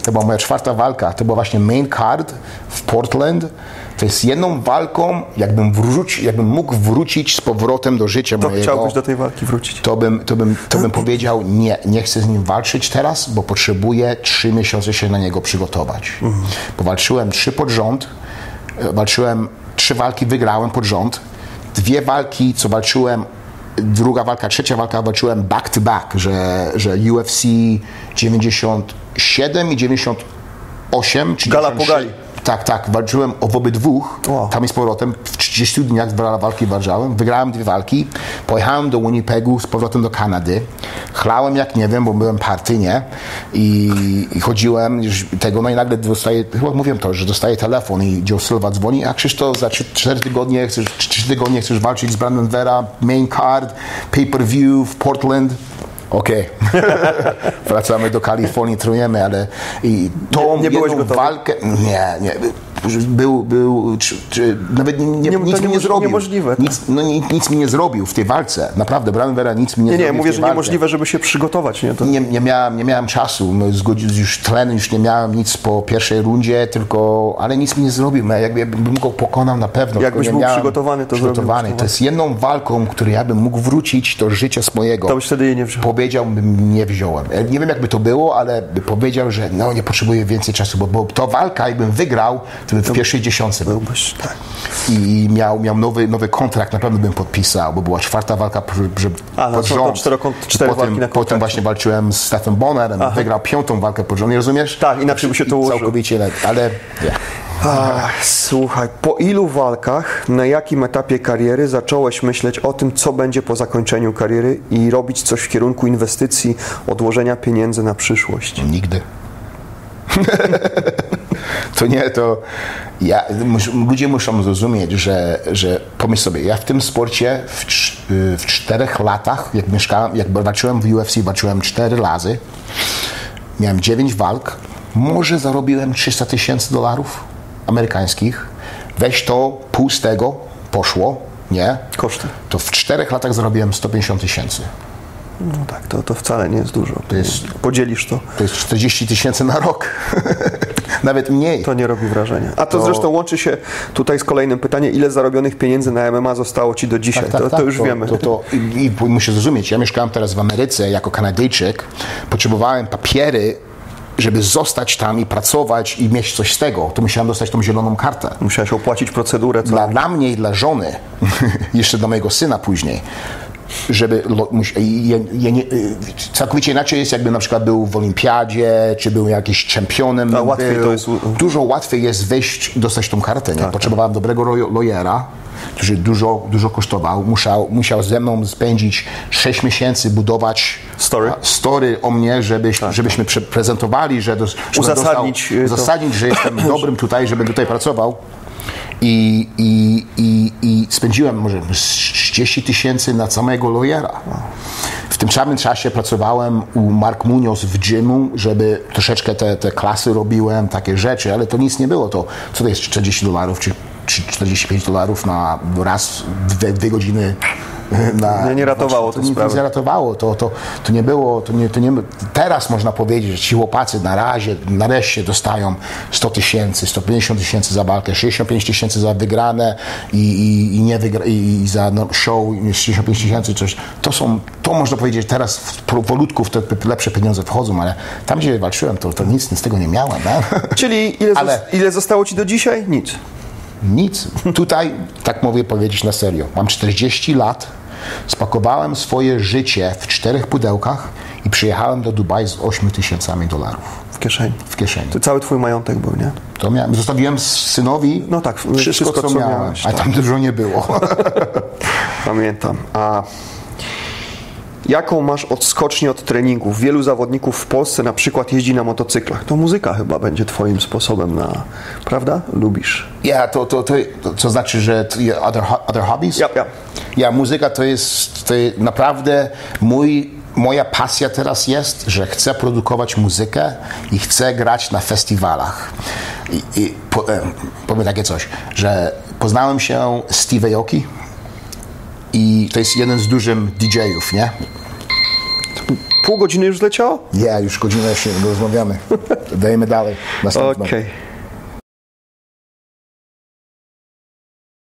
To była moja czwarta walka. To była właśnie main card w Portland. To jest jedną walką, jakbym, wróci, jakbym mógł wrócić z powrotem do życia To mojego chciałbyś do tej walki wrócić. to bym, to, bym, to bym powiedział nie, nie chcę z nim walczyć teraz, bo potrzebuję trzy miesiące się na niego przygotować. Bo walczyłem trzy pod rząd, e, walczyłem, trzy walki wygrałem pod rząd dwie walki, co walczyłem druga walka, trzecia walka walczyłem back to back, że, że UFC 97 i 98 czy Gala po 96. gali. Tak, tak, walczyłem o obydwóch, Wow. tam i z powrotem, w 30 dniach dwa walki walczyłem, wygrałem dwie walki, pojechałem do Winnipegu, z powrotem do Kanady, chlałem jak nie wiem, bo byłem party, nie, i, i chodziłem już tego, no i nagle dostaję, chyba mówiłem to, że dostaję telefon i Joe Silva dzwoni, a Krzysztof za 4 tygodnie chcesz, 3 tygodnie chcesz walczyć z Brandon Vera, main card, pay-per-view w Portland, Okej. Wracamy do Kalifornii, trujemy, ale i tą Nie- nie jedną walkę. Nie, nie. Był, był czy, czy, nawet nie, nie, Nie, nic mi nie zrobił. niemożliwe, tak. Nic, no, nic, nic mi nie zrobił w tej walce. Naprawdę, Brian Vera nic mi nie, Nie, nie, zrobił. w mówię, że walce. niemożliwe, żeby się przygotować, nie? To... Nie, nie, miałem, nie miałem czasu, no, zgodzi- już tlen już nie miałem nic po pierwszej rundzie, tylko, ale nic mi nie zrobił. No, jakby bym go pokonał na pewno. Jakbyś nie był przygotowany, to przygotowany. zrobiłbyś to. To jest jedną walką, której ja bym mógł wrócić do życia swojego. To byś wtedy jej nie wziął. Powiedziałbym, nie wziąłem. Nie wiem, jakby to było, ale by powiedział, że no, nie potrzebuję więcej czasu, bo, bo to walka, jakbym wygrał, to bym w pierwszej dziesiątce był. Byłbyś, tak. I miał, miał nowy, nowy kontrakt, na pewno bym podpisał, bo była czwarta walka że A, no pod to- to rząd. czterokąt- cztery potem, na Potem właśnie walczyłem z Stephen Bonnerem, wygrał piątą walkę pod rząd, nie rozumiesz? Tak, inaczej by się to ułożyło. Całkowicie, le- ale nie. Ach, słuchaj, po ilu walkach, na jakim etapie kariery zacząłeś myśleć o tym, co będzie po zakończeniu kariery i robić coś w kierunku inwestycji, odłożenia pieniędzy na przyszłość? Nigdy. to nie, to ja, ludzie muszą zrozumieć, że, że pomyśl sobie, ja w tym sporcie w, cz- w czterech latach, jak mieszkałem, jak walczyłem w UFC, walczyłem cztery razy, miałem dziewięć walk, może zarobiłem 300 tysięcy dolarów amerykańskich, weź to, pół z tego poszło, nie? Koszty. To w czterech latach zarobiłem 150 tysięcy. No tak, to, to wcale nie jest dużo. To jest- Podzielisz to, To jest 40 tysięcy na rok. Nawet mniej. to nie robi wrażenia. A to, To- zresztą łączy się tutaj z kolejnym pytaniem, ile zarobionych pieniędzy na MMA zostało Ci do dzisiaj? to, to już wiemy. Tak, To, to, i, I musisz zrozumieć, ja mieszkałem teraz w Ameryce jako Kanadyjczyk, potrzebowałem papiery, żeby zostać tam i pracować i mieć coś z tego. To musiałem dostać tą zieloną kartę. Musiałeś opłacić procedurę. Co? Dla, dla mnie i dla żony, jeszcze dla mojego syna później, żeby ja nie, y, całkowicie inaczej jest, jakby na przykład był w olimpiadzie, czy był jakiś czempionem. A łatwiej był. to jest Tak, Dużo łatwiej jest wejść, dostać tą kartę. Nie? Potrzebowałem dobrego ro- lawyera, który dużo, dużo kosztował. Musiał, musiał ze mną spędzić 6 miesięcy, budować Story. story o mnie, żeby, żebyśmy prze- prezentowali, że, dos, Uzasadnić, dostał, y, uzasadnić, że jestem dobrym tutaj, żeby tutaj pracował. I, i, i, I spędziłem może z 30 tysięcy na samego lawyera. W tym samym czasie pracowałem u Mark Munoz w gymu, żeby troszeczkę te, te klasy robiłem, takie rzeczy, ale to nic nie było. To, co to jest 40 dolarów czy, czy 45 dolarów na raz, dwie, dwie godziny na, Nie, nie ratowało to tej nic sprawy. nie ratowało. To, to, to nie było, to nie, to nie, teraz można powiedzieć, że ci chłopacy na razie, nareszcie dostają 100 tysięcy, 150 tysięcy za walkę, 65 tysięcy za wygrane i, i, i, nie wygra, i, i za no, show 65 tysięcy, coś. To są, to można powiedzieć teraz w powolutku w te lepsze pieniądze wchodzą, ale tam, gdzie walczyłem, to, to nic, nic z tego nie miałem. No? Czyli ile, Ale- ile zostało Ci do dzisiaj? Nic. Nic. Tutaj, tak mówię powiedzieć na serio, mam 40 lat, spakowałem swoje życie w czterech pudełkach i przyjechałem do Dubaju z 8 tysiącami dolarów W kieszeni. w kieszeni. To cały Twój majątek był, nie? To miałem, zostawiłem synowi No tak, wszystko, wszystko, co, co miałem, miałeś, a tak. tam dużo nie było. Pamiętam. A jaką masz odskocznię od treningów? Wielu zawodników w Polsce na przykład jeździ na motocyklach. To muzyka chyba będzie Twoim sposobem na... Prawda? Lubisz. Ja, to, to, to, to, znaczy, że other, other hobbies? Ja, ja. Ja, muzyka to jest, to jest naprawdę mój, moja pasja teraz jest, że chcę produkować muzykę i chcę grać na festiwalach. I, i po, powiem takie coś, że poznałem się Steve Aoki i to jest jeden z dużym DJ-ów, nie? Pół godziny już zleciało? Ja, już godzinę się rozmawiamy. Dajemy dalej. Następną. Okej.